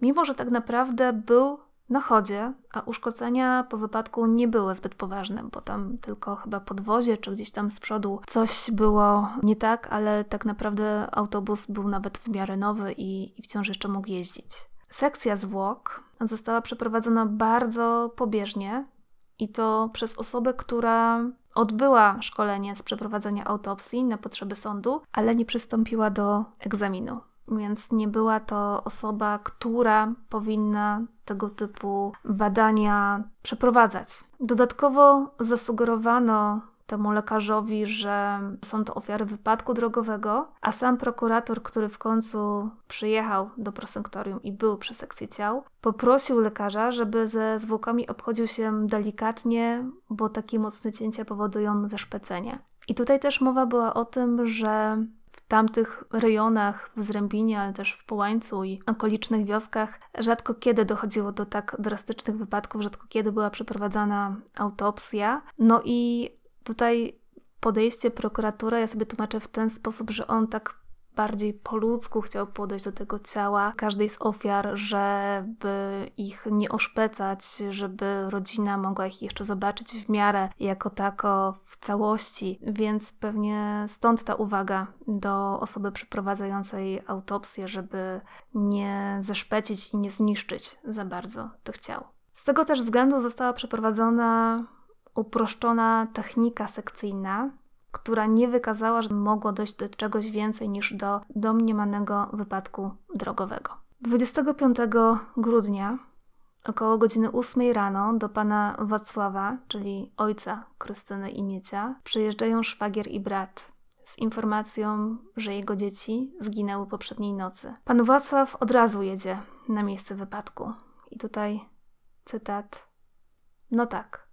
mimo że tak naprawdę był na chodzie, a uszkodzenia po wypadku nie były zbyt poważne, bo tam tylko chyba podwozie czy gdzieś tam z przodu coś było nie tak, ale tak naprawdę autobus był nawet w miarę nowy i, i wciąż jeszcze mógł jeździć. Sekcja zwłok została przeprowadzona bardzo pobieżnie, i to przez osobę, która odbyła szkolenie z przeprowadzenia autopsji na potrzeby sądu, ale nie przystąpiła do egzaminu. Więc nie była to osoba, która powinna tego typu badania przeprowadzać. Dodatkowo zasugerowano temu lekarzowi, że są to ofiary wypadku drogowego, a sam prokurator, który w końcu przyjechał do prosektorium i był przy sekcji ciał, poprosił lekarza, żeby ze zwłokami obchodził się delikatnie, bo takie mocne cięcia powodują zaszpecenie. I tutaj też mowa była o tym, że w tamtych rejonach w Zrębinie, ale też w Połańcu i okolicznych wioskach rzadko kiedy dochodziło do tak drastycznych wypadków, rzadko kiedy była przeprowadzana autopsja. No i Tutaj podejście prokuratora ja sobie tłumaczę w ten sposób, że on tak bardziej po ludzku chciał podejść do tego ciała każdej z ofiar, żeby ich nie oszpecać, żeby rodzina mogła ich jeszcze zobaczyć w miarę jako tako w całości. Więc pewnie stąd ta uwaga do osoby przeprowadzającej autopsję, żeby nie zeszpecić i nie zniszczyć za bardzo tych ciał. Z tego też względu została przeprowadzona uproszczona technika sekcyjna, która nie wykazała, że mogło dojść do czegoś więcej niż do domniemanego wypadku drogowego. 25 grudnia Około godziny 8 rano do pana Wacława, czyli ojca Krystyny i Miecia, przyjeżdżają szwagier i brat z informacją, że jego dzieci zginęły poprzedniej nocy. Pan Wacław od razu jedzie na miejsce wypadku. I tutaj cytat. No tak,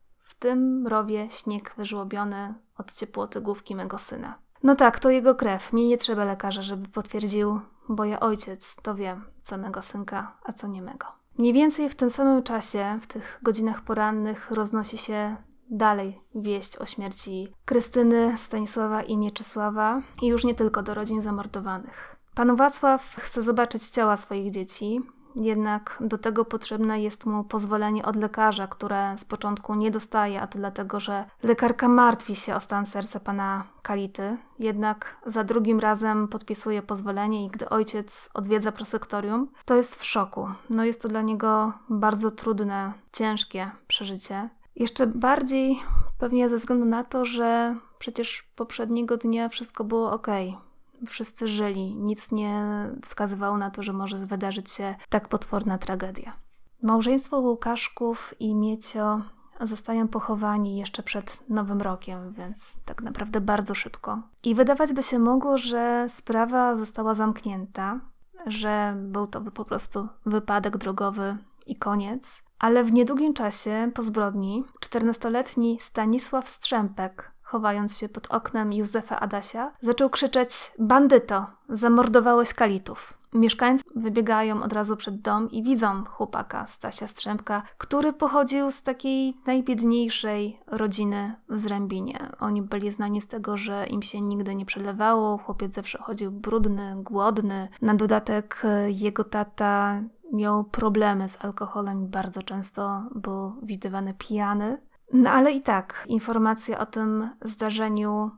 tym rowie śnieg wyżłobiony od ciepłoty główki mego syna. No tak, to jego krew. Mnie nie trzeba lekarza, żeby potwierdził, bo ja ojciec to wiem, co mego synka, a co nie mego. Mniej więcej w tym samym czasie, w tych godzinach porannych, roznosi się dalej wieść o śmierci Krystyny, Stanisława i Mieczysława i już nie tylko do rodzin zamordowanych. Pan Wacław chce zobaczyć ciała swoich dzieci, jednak do tego potrzebne jest mu pozwolenie od lekarza, które z początku nie dostaje, a to dlatego, że lekarka martwi się o stan serca pana Kality. Jednak za drugim razem podpisuje pozwolenie i gdy ojciec odwiedza prosektorium, to jest w szoku. No jest to dla niego bardzo trudne, ciężkie przeżycie. Jeszcze bardziej pewnie ze względu na to, że przecież poprzedniego dnia wszystko było ok. Wszyscy żyli, nic nie wskazywało na to, że może wydarzyć się tak potworna tragedia. Małżeństwo Łukaszków i Miecio zostają pochowani jeszcze przed Nowym Rokiem, więc tak naprawdę bardzo szybko. I wydawać by się mogło, że sprawa została zamknięta, że był to po prostu wypadek drogowy i koniec. Ale w niedługim czasie po zbrodni 14-letni Stanisław Strzępek, chowając się pod oknem Józefa Adasia, zaczął krzyczeć: Bandyto, zamordowałeś kalitów. Mieszkańcy wybiegają od razu przed dom i widzą chłopaka Stasia Strzępka, który pochodził z takiej najbiedniejszej rodziny w Zrębinie. Oni byli znani z tego, że im się nigdy nie przelewało, chłopiec zawsze chodził brudny, głodny. Na dodatek e, jego tata miał problemy z alkoholem bardzo często był widywany pijany. No ale i tak, informacja o tym zdarzeniu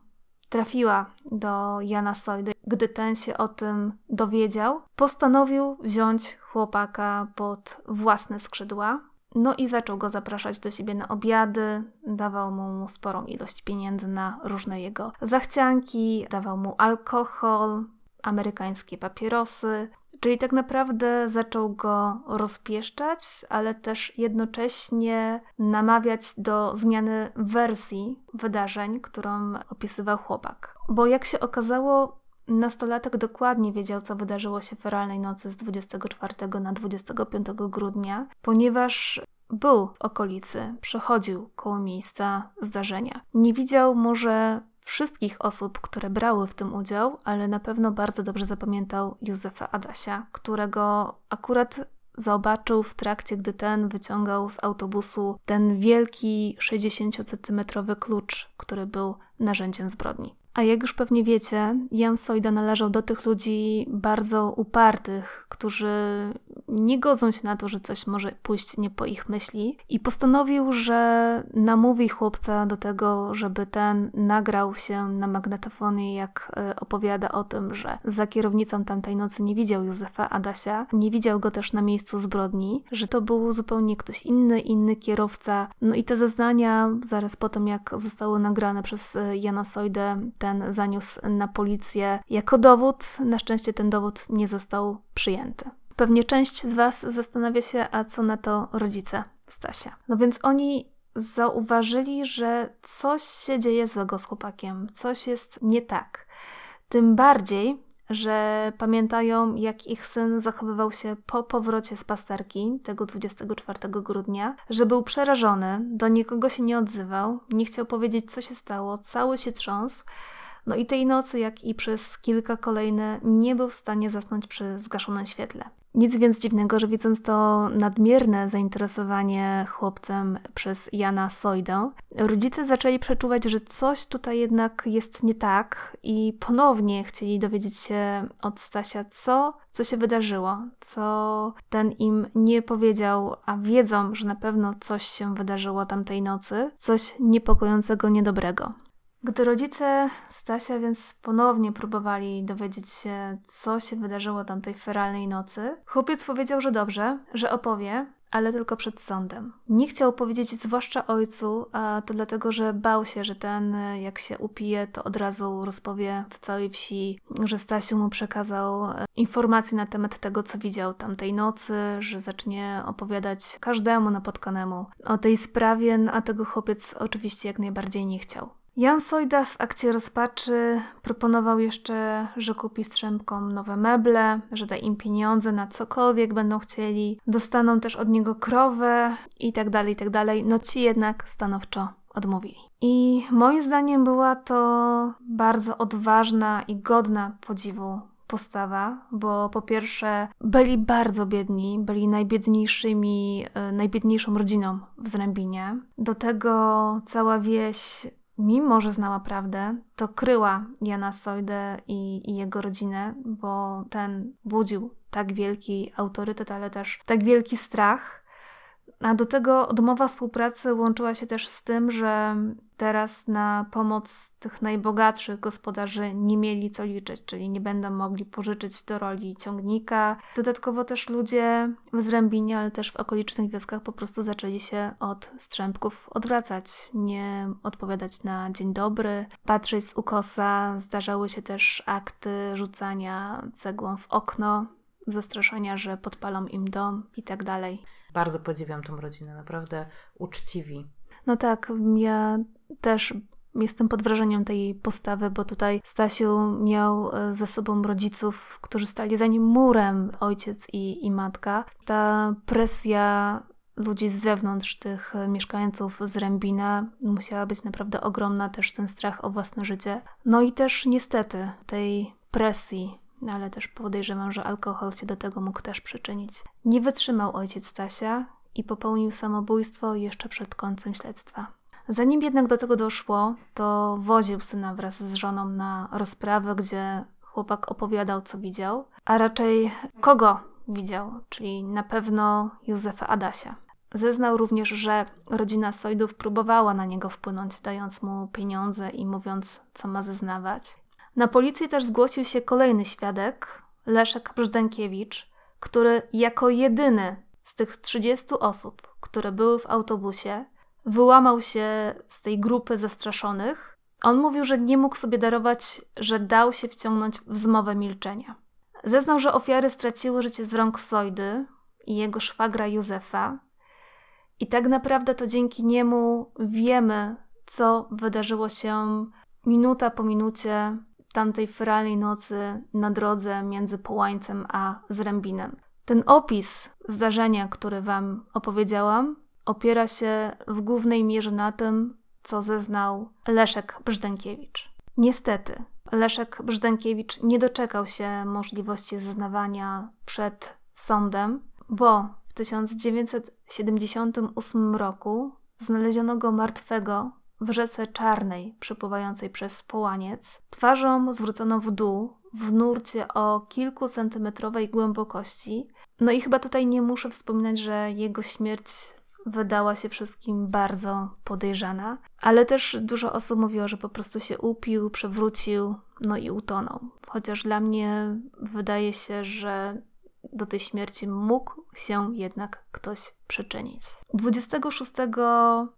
trafiła do Jana Sojdy. Gdy ten się o tym dowiedział, postanowił wziąć chłopaka pod własne skrzydła. No i zaczął go zapraszać do siebie na obiady, dawał mu sporą ilość pieniędzy na różne jego zachcianki, dawał mu alkohol, amerykańskie papierosy, Czyli tak naprawdę zaczął go rozpieszczać, ale też jednocześnie namawiać do zmiany wersji wydarzeń, którą opisywał chłopak. Bo jak się okazało, nastolatek dokładnie wiedział, co wydarzyło się w feralnej nocy z 24 na 25 grudnia, ponieważ był w okolicy, przechodził koło miejsca zdarzenia. Nie widział może wszystkich osób, które brały w tym udział, ale na pewno bardzo dobrze zapamiętał Józefa Adasia, którego akurat zobaczył w trakcie, gdy ten wyciągał z autobusu ten wielki 60-centymetrowy klucz, który był narzędziem zbrodni. A jak już pewnie wiecie, Jan Sojda należał do tych ludzi bardzo upartych, którzy nie godzą się na to, że coś może pójść nie po ich myśli i postanowił, że namówi chłopca do tego, żeby ten nagrał się na magnetofonie, jak e, opowiada o tym, że za kierownicą tamtej nocy nie widział Józefa Adasia, nie widział go też na miejscu zbrodni, że to był zupełnie ktoś inny, inny kierowca. No i te zeznania zaraz po tym, jak zostały nagrane przez e, Jana Sojdę, ten zaniósł na policję jako dowód. Na szczęście ten dowód nie został przyjęty. Pewnie część z Was zastanawia się, a co na to rodzice Stasia. No więc oni zauważyli, że coś się dzieje złego z chłopakiem, coś jest nie tak. Tym bardziej, że pamiętają, jak ich syn zachowywał się po powrocie z pasterki tego 24 grudnia, że był przerażony, do nikogo się nie odzywał, nie chciał powiedzieć, co się stało, cały się trząsł. No i tej nocy, jak i przez kilka kolejne, nie był w stanie zasnąć przy zgaszonym świetle. Nic więc dziwnego, że widząc to nadmierne zainteresowanie chłopcem przez Jana Sojdę, rodzice zaczęli przeczuwać, że coś tutaj jednak jest nie tak i ponownie chcieli dowiedzieć się od Stasia, co, co się wydarzyło, co ten im nie powiedział, a wiedzą, że na pewno coś się wydarzyło tamtej nocy, coś niepokojącego, niedobrego. Gdy rodzice Stasia więc ponownie próbowali dowiedzieć się, co się wydarzyło tamtej feralnej nocy, chłopiec powiedział, że dobrze, że opowie, ale tylko przed sądem. Nie chciał powiedzieć zwłaszcza ojcu, a to dlatego, że bał się, że ten, jak się upije, to od razu rozpowie w całej wsi, że Stasiu mu przekazał e, informacje na temat tego, co widział tamtej nocy, że zacznie opowiadać każdemu napotkanemu o tej sprawie, no a tego chłopiec oczywiście jak najbardziej nie chciał. Jan Sojda w akcie rozpaczy proponował jeszcze, że kupi strzępkom nowe meble, że da im pieniądze na cokolwiek będą chcieli, dostaną też od niego krowę i tak dalej, tak dalej. No ci jednak stanowczo odmówili. I moim zdaniem była to bardzo odważna i godna podziwu postawa, bo po pierwsze byli bardzo biedni, byli najbiedniejszymi, e, najbiedniejszą rodziną w Zrębinie. Do tego cała wieś mimo że znała prawdę, to kryła Jana Sojdę i, i, jego rodzinę, bo ten budził tak wielki autorytet, ale też tak wielki strach. A do tego odmowa współpracy łączyła się też z tym, że teraz na pomoc tych najbogatszych gospodarzy nie mieli co liczyć, czyli nie będą mogli pożyczyć do roli ciągnika. Dodatkowo też ludzie w Zrębinie, ale też w okolicznych wioskach po prostu zaczęli się od strzępków odwracać, nie odpowiadać na dzień dobry, patrzeć z ukosa. Zdarzały się też akty rzucania cegłą w okno, zastraszania, że podpalą im dom i tak dalej. Bardzo podziwiam tą rodzinę, naprawdę uczciwi. No tak, ja też jestem pod wrażeniem tej postawy, bo tutaj Stasiu miał e, za sobą rodziców, którzy stali za nim murem, ojciec i, i matka. Ta presja ludzi z zewnątrz, tych mieszkańców z Rębina, musiała być naprawdę ogromna, też ten strach o własne życie. No i też niestety tej presji ale też podejrzewam, że alkohol się do tego mógł też przyczynić. Nie wytrzymał ojciec Stasia i popełnił samobójstwo jeszcze przed końcem śledztwa. Zanim jednak do tego doszło, to woził syna wraz z żoną na rozprawę, gdzie chłopak opowiadał, co widział, a raczej kogo widział, czyli na pewno Józefa Adasia. Zeznał również, że rodzina Sojdów próbowała na niego wpłynąć, dając mu pieniądze i mówiąc, co ma zeznawać. Na policję też zgłosił się kolejny świadek, Leszek Brzdękiewicz, który jako jedyny z tych 30 osób, które były w autobusie, wyłamał się z tej grupy zastraszonych. On mówił, że nie mógł sobie darować, że dał się wciągnąć w zmowę milczenia. Zeznał, że ofiary straciły życie z rąk Sojdy i jego szwagra Józefa. I tak naprawdę to dzięki niemu wiemy, co wydarzyło się minuta po minucie tamtej feralnej nocy na drodze między Połańcem a Zrębinem. Ten opis zdarzenia, który Wam opowiedziałam, opiera się w głównej mierze na tym, co zeznał Leszek Brzdękiewicz. Niestety, Leszek Brzdękiewicz nie doczekał się możliwości zeznawania przed sądem, bo w 1978 roku znaleziono go martwego w rzece czarnej przepływającej przez Połaniec, twarzą zwróconą w dół, w nurcie o kilkucentymetrowej głębokości. No i chyba tutaj nie muszę wspominać, że jego śmierć wydała się wszystkim bardzo podejrzana, ale też dużo osób mówiło, że po prostu się upił, przewrócił, no i utonął. Chociaż dla mnie wydaje się, że do tej śmierci mógł się jednak ktoś przyczynić. 26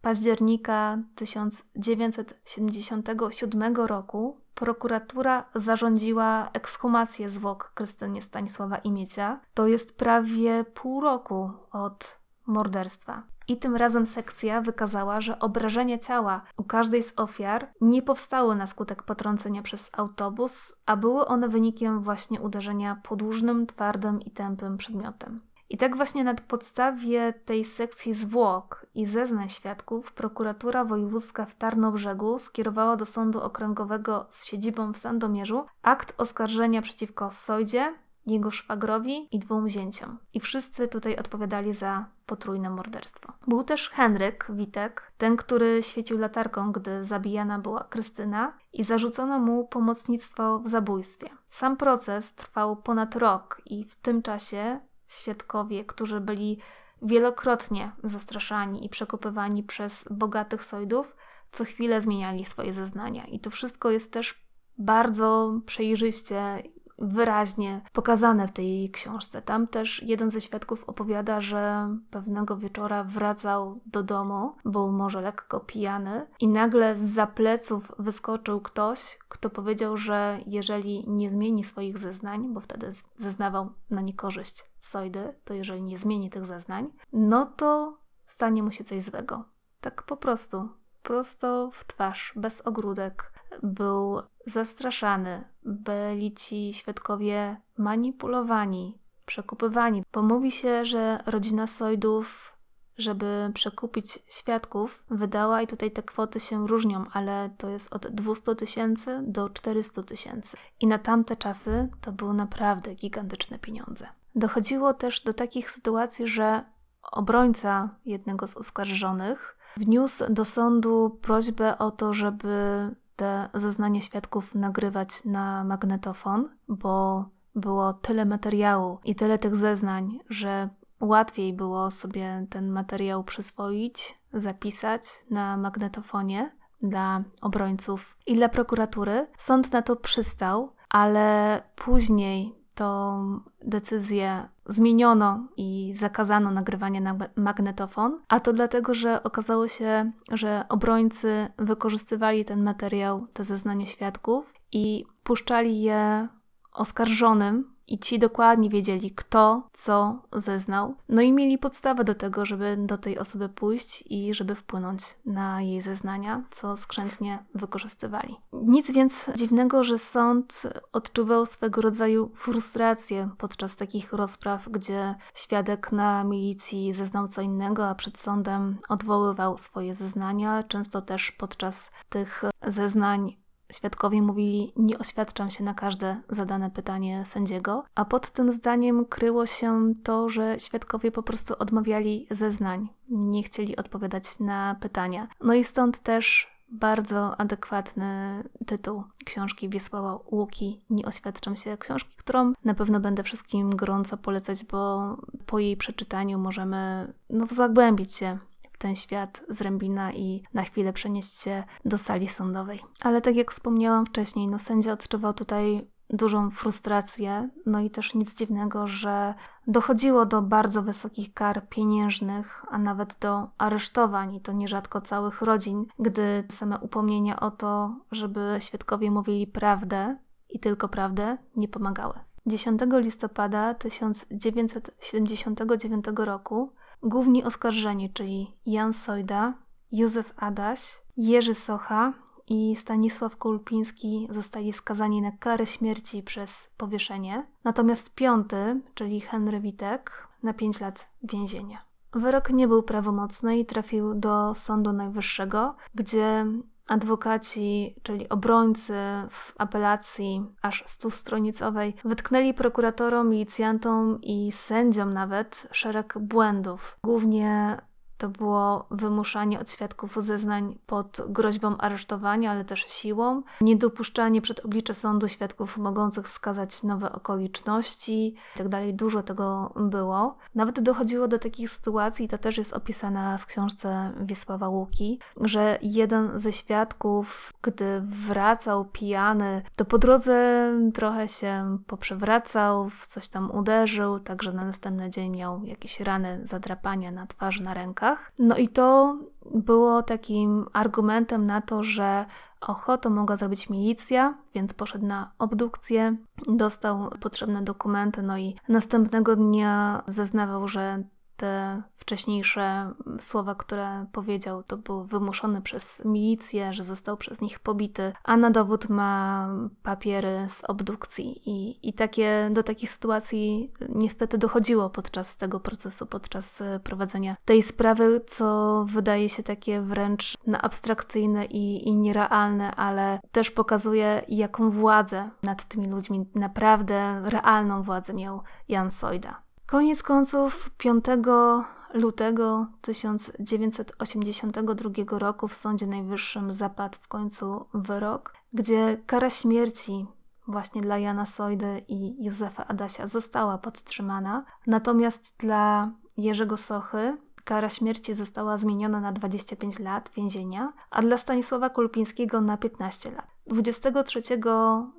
października 1977 roku prokuratura zarządziła ekshumację zwłok Krystynie Stanisława Imiecia. To jest prawie pół roku od morderstwa. I tym razem sekcja wykazała, że obrażenia ciała u każdej z ofiar nie powstały na skutek potrącenia przez autobus, a były one wynikiem właśnie uderzenia podłużnym, twardym i tępym przedmiotem. I tak właśnie na podstawie tej sekcji zwłok i zeznań świadków prokuratura wojewódzka w Tarnobrzegu skierowała do sądu okręgowego z siedzibą w Sandomierzu akt oskarżenia przeciwko Sojdzie, jego szwagrowi i dwóm zięciom. I wszyscy tutaj odpowiadali za potrójne morderstwo. Był też Henryk Witek, ten, który świecił latarką, gdy zabijana była Krystyna i zarzucono mu pomocnictwo w zabójstwie. Sam proces trwał ponad rok i w tym czasie świadkowie, którzy byli wielokrotnie zastraszani i przekopywani przez bogatych sojdów, co chwilę zmieniali swoje zeznania. I to wszystko jest też bardzo przejrzyście wyraźnie pokazane w tej książce. Tam też jeden ze świadków opowiada, że pewnego wieczora wracał do domu, był może lekko pijany i nagle z za pleców wyskoczył ktoś, kto powiedział, że jeżeli nie zmieni swoich zeznań, bo wtedy zeznawał na niekorzyść Sojdy, to jeżeli nie zmieni tych zeznań, no to stanie mu się coś złego. Tak po prostu, prosto w twarz, bez ogródek. Był zastraszany, byli ci świadkowie manipulowani, przekupywani, bo mówi się, że rodzina Sojdów żeby przekupić świadków, wydała, i tutaj te kwoty się różnią, ale to jest od 200 tysięcy do 400 tysięcy. I na tamte czasy to były naprawdę gigantyczne pieniądze. Dochodziło też do takich sytuacji, że obrońca jednego z oskarżonych wniósł do sądu prośbę o to, żeby te zeznania świadków nagrywać na magnetofon, bo było tyle materiału i tyle tych zeznań, że łatwiej było sobie ten materiał przyswoić, zapisać na magnetofonie dla obrońców i dla prokuratury. Sąd na to przystał, ale później tą decyzję zmieniono i zakazano nagrywania na magnetofon, a to dlatego, że okazało się, że obrońcy wykorzystywali ten materiał, te zeznania świadków i puszczali je oskarżonym i ci dokładnie wiedzieli, kto co zeznał, no i mieli podstawę do tego, żeby do tej osoby pójść i żeby wpłynąć na jej zeznania, co skrzętnie wykorzystywali. Nic więc dziwnego, że sąd odczuwał swego rodzaju frustrację podczas takich rozpraw, gdzie świadek na milicji zeznał co innego, a przed sądem odwoływał swoje zeznania. Często też podczas tych zeznań Świadkowie mówili: Nie oświadczam się na każde zadane pytanie sędziego, a pod tym zdaniem kryło się to, że świadkowie po prostu odmawiali zeznań, nie chcieli odpowiadać na pytania. No i stąd też bardzo adekwatny tytuł książki Wiesława Łuki Nie oświadczam się. Książki, którą na pewno będę wszystkim gorąco polecać, bo po jej przeczytaniu możemy no, zagłębić się ten świat z Rębina i na chwilę przenieść się do sali sądowej. Ale tak jak wspomniałam wcześniej, no sędzia odczuwał tutaj dużą frustrację, no i też nic dziwnego, że dochodziło do bardzo wysokich kar pieniężnych, a nawet do aresztowań, i to nierzadko całych rodzin, gdy same upomnienia o to, żeby świadkowie mówili prawdę i tylko prawdę, nie pomagały. 10 listopada 1979 roku Główni oskarżeni, czyli Jan Sojda, Józef Adaś, Jerzy Socha i Stanisław Kulpiński zostali skazani na karę śmierci przez powieszenie, natomiast piąty, czyli Henry Witek, na 5 lat więzienia. Wyrok nie był prawomocny i trafił do Sądu Najwyższego, gdzie Adwokaci, czyli obrońcy w apelacji aż stustronicowej, wytknęli prokuratorom, milicjantom i sędziom nawet szereg błędów. Głównie to było wymuszanie od świadków zeznań pod groźbą aresztowania, ale też siłą, niedopuszczanie przed oblicze sądu świadków mogących wskazać nowe okoliczności itd. Tak Dużo tego było. Nawet dochodziło do takich sytuacji, to też jest opisane w książce Wiesława Łuki, że jeden ze świadków, gdy wracał pijany, to po drodze trochę się poprzewracał, w coś tam uderzył, także na następny dzień miał jakieś rany, zadrapania na twarzy, na rękach. No i to było takim argumentem na to, że oho, to mogła zrobić milicja, więc poszedł na obdukcję, dostał potrzebne dokumenty, no i następnego dnia zeznawał, że te wcześniejsze słowa, które powiedział, to był wymuszony przez milicję, że został przez nich pobity, a na dowód ma papiery z obdukcji. I, i takie, do takich sytuacji niestety dochodziło podczas tego procesu, podczas e, prowadzenia tej sprawy, co wydaje się takie wręcz na abstrakcyjne i, i nierealne, ale też pokazuje, jaką władzę nad tymi ludźmi, naprawdę realną władzę miał Jan Sojda. Koniec końców 5 lutego 1982 roku w Sądzie Najwyższym zapadł w końcu wyrok, gdzie kara śmierci właśnie dla Jana Sojdy i Józefa Adasia została podtrzymana, natomiast dla Jerzego Sochy kara śmierci została zmieniona na 25 lat więzienia, a dla Stanisława Kulpińskiego na 15 lat. 23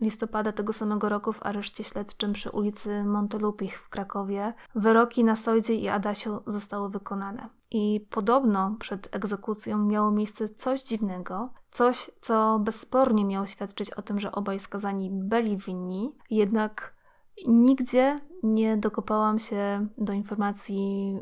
listopada tego samego roku w areszcie śledczym przy ulicy Montelupich w Krakowie wyroki na Sojdzie i Adasiu zostały wykonane. I podobno przed egzekucją miało miejsce coś dziwnego, coś, co bezspornie miało świadczyć o tym, że obaj skazani byli winni, jednak nigdzie nie dokopałam się do informacji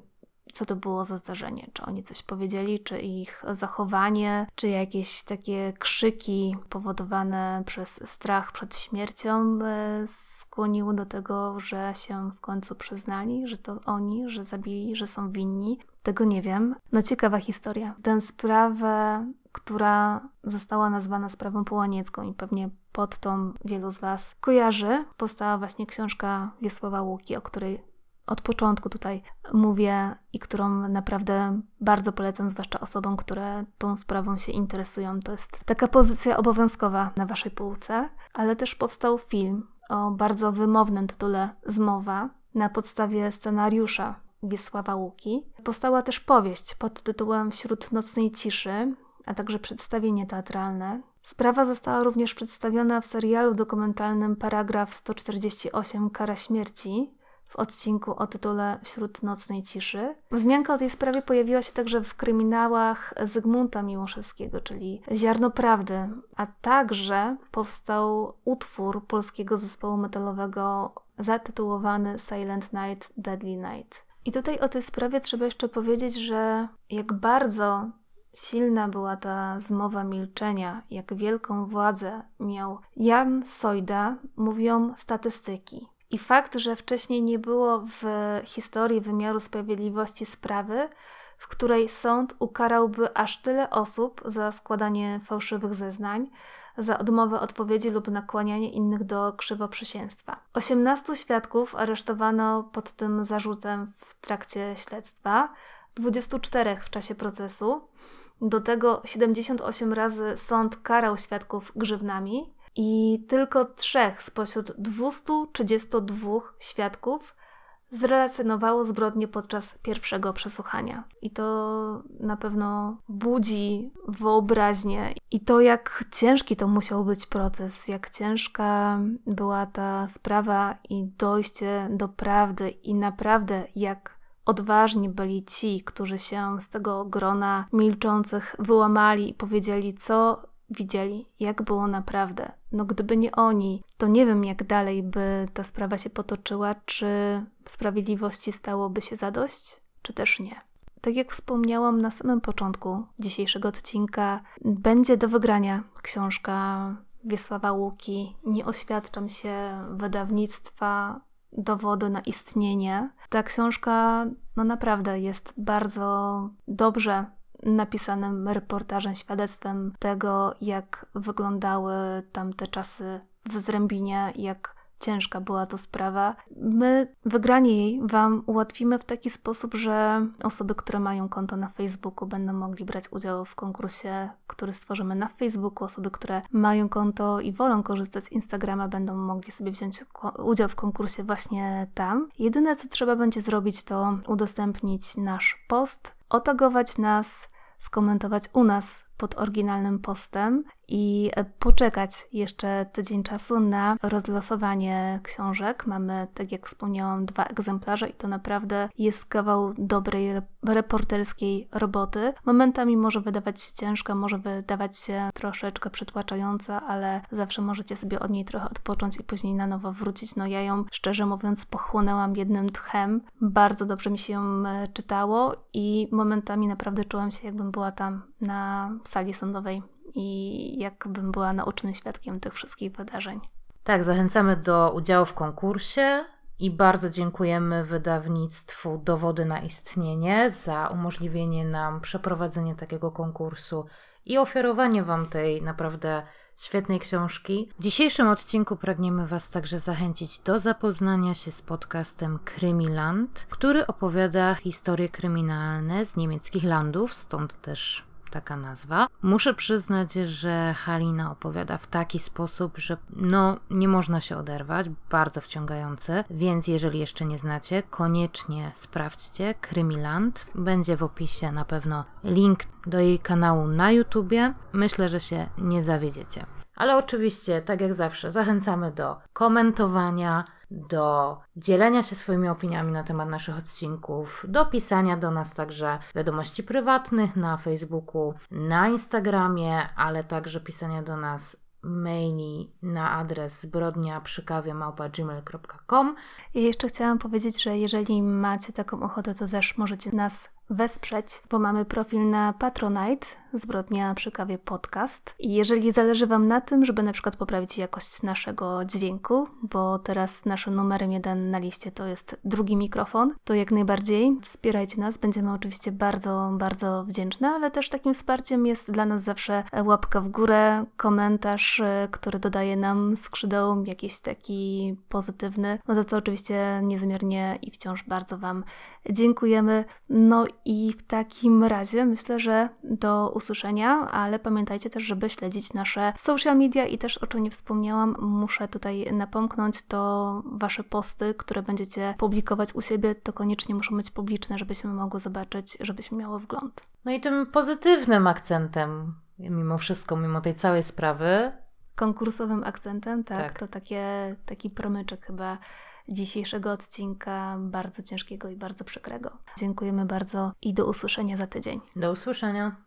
co to było za zdarzenie. Czy oni coś powiedzieli, czy ich zachowanie, czy jakieś takie krzyki powodowane przez strach przed śmiercią e, skłoniły do tego, że się w końcu przyznali, że to oni, że zabili, że są winni. Tego nie wiem. No ciekawa historia. Tę sprawę, która została nazwana sprawą połaniecką i pewnie pod tą wielu z Was kojarzy, powstała właśnie książka Wiesława Łuki, o której od początku tutaj mówię i którą naprawdę bardzo polecam, zwłaszcza osobom, które tą sprawą się interesują. To jest taka pozycja obowiązkowa na Waszej półce, ale też powstał film o bardzo wymownym tytule Zmowa na podstawie scenariusza Wiesława Łuki. Powstała też powieść pod tytułem Wśród nocnej ciszy, a także przedstawienie teatralne. Sprawa została również przedstawiona w serialu dokumentalnym Paragraf 148 Kara śmierci, w odcinku o tytule Wśród nocnej ciszy. Wzmianka o tej sprawie pojawiła się także w kryminałach Zygmunta Miłoszewskiego, czyli Ziarno Prawdy, a także powstał utwór polskiego zespołu metalowego zatytułowany Silent Night, Deadly Night. I tutaj o tej sprawie trzeba jeszcze powiedzieć, że jak bardzo silna była ta zmowa milczenia, jak wielką władzę miał Jan Sojda, mówią statystyki. I fakt, że wcześniej nie było w historii wymiaru sprawiedliwości sprawy, w której sąd ukarałby aż tyle osób za składanie fałszywych zeznań, za odmowę odpowiedzi lub nakłanianie innych do krzywoprzysięstwa. 18 świadków aresztowano pod tym zarzutem w trakcie śledztwa, 24 w czasie procesu. Do tego 78 razy sąd karał świadków grzywnami, i tylko trzech spośród 232 świadków zrelacjonowało zbrodnie podczas pierwszego przesłuchania. I to na pewno budzi wyobraźnię. I to, jak ciężki to musiał być proces, jak ciężka była ta sprawa i dojście do prawdy, i naprawdę jak odważni byli ci, którzy się z tego grona milczących wyłamali i powiedzieli, co widzieli, jak było naprawdę. No gdyby nie oni, to nie wiem, jak dalej by ta sprawa się potoczyła, czy sprawiedliwości stałoby się zadość, czy też nie. Tak jak wspomniałam na samym początku dzisiejszego odcinka, będzie do wygrania książka Wiesława Łuki. Nie oświadczam się wydawnictwa dowody na istnienie. Ta książka no naprawdę jest bardzo dobrze napisanym reportażem, świadectwem tego, jak wyglądały tamte czasy w Zrębinie, jak ciężka była to sprawa. My wygranie jej Wam ułatwimy w taki sposób, że osoby, które mają konto na Facebooku, będą mogli brać udział w konkursie, który stworzymy na Facebooku. Osoby, które mają konto i wolą korzystać z Instagrama, będą mogli sobie wziąć udział w konkursie właśnie tam. Jedyne, co trzeba będzie zrobić, to udostępnić nasz post, otagować nas, skomentować u nas pod oryginalnym postem i e, poczekać jeszcze tydzień czasu na rozlosowanie książek. Mamy, tak jak wspomniałam, dwa egzemplarze i to naprawdę jest kawał dobrej reporterskiej roboty. Momentami może wydawać się ciężka, może wydawać się troszeczkę przytłaczająca, ale zawsze możecie sobie od niej trochę odpocząć i później na nowo wrócić. No ja ją, szczerze mówiąc, pochłonęłam jednym tchem. Bardzo dobrze mi się ją e, czytało i momentami naprawdę czułam się, jakbym była tam na sali sądowej i jakbym była naocznym świadkiem tych wszystkich wydarzeń. Tak, zachęcamy do udziału w konkursie i bardzo dziękujemy wydawnictwu Dowody na Istnienie za umożliwienie nam przeprowadzenie takiego konkursu i ofiarowanie Wam tej naprawdę świetnej książki. W dzisiejszym odcinku pragniemy Was także zachęcić do zapoznania się z podcastem Krymiland, który opowiada historie kryminalne z niemieckich landów, stąd też taka nazwa. Muszę przyznać, że Halina opowiada w taki sposób, że no nie można się oderwać, bardzo wciągający, więc jeżeli jeszcze nie znacie, koniecznie sprawdźcie Krymiland. Będzie w opisie na pewno link do jej kanału na YouTubie. Myślę, że się nie zawiedziecie. Ale oczywiście, tak jak zawsze, zachęcamy do komentowania, do dzielenia się swoimi opiniami na temat naszych odcinków, do pisania do nas także wiadomości prywatnych na Facebooku, na Instagramie, ale także pisania do nas maili na adres zbrodnia przy gmail.com. I jeszcze chciałam powiedzieć, że jeżeli macie taką ochotę, to też możecie nas wesprzeć, bo mamy profil na Patronite, Zbrodnia przy kawie podcast. I jeżeli zależy Wam na tym, żeby na przykład poprawić jakość naszego dźwięku, bo teraz naszym numerem jeden na liście to jest drugi mikrofon, to jak najbardziej wspierajcie nas. Będziemy oczywiście bardzo, bardzo wdzięczne, ale też takim wsparciem jest dla nas zawsze łapka w górę, komentarz, e, który dodaje nam skrzydeł, jakiś taki pozytywny, no za co oczywiście niezmiernie i wciąż bardzo Wam dziękujemy. No i w takim razie myślę, że do usłyszenia, ale pamiętajcie też, żeby śledzić nasze social media i też o czym nie wspomniałam, muszę tutaj napomknąć, to wasze posty, które będziecie publikować u siebie, to koniecznie muszą być publiczne, żebyśmy mogły zobaczyć, żebyśmy miały wgląd. No i tym pozytywnym akcentem, mimo wszystko, mimo tej całej sprawy. Konkursowym akcentem, tak, Tak. to takie, taki promyczek chyba dzisiejszego odcinka, bardzo ciężkiego i bardzo przykrego. Dziękujemy bardzo i do usłyszenia za tydzień. Do usłyszenia.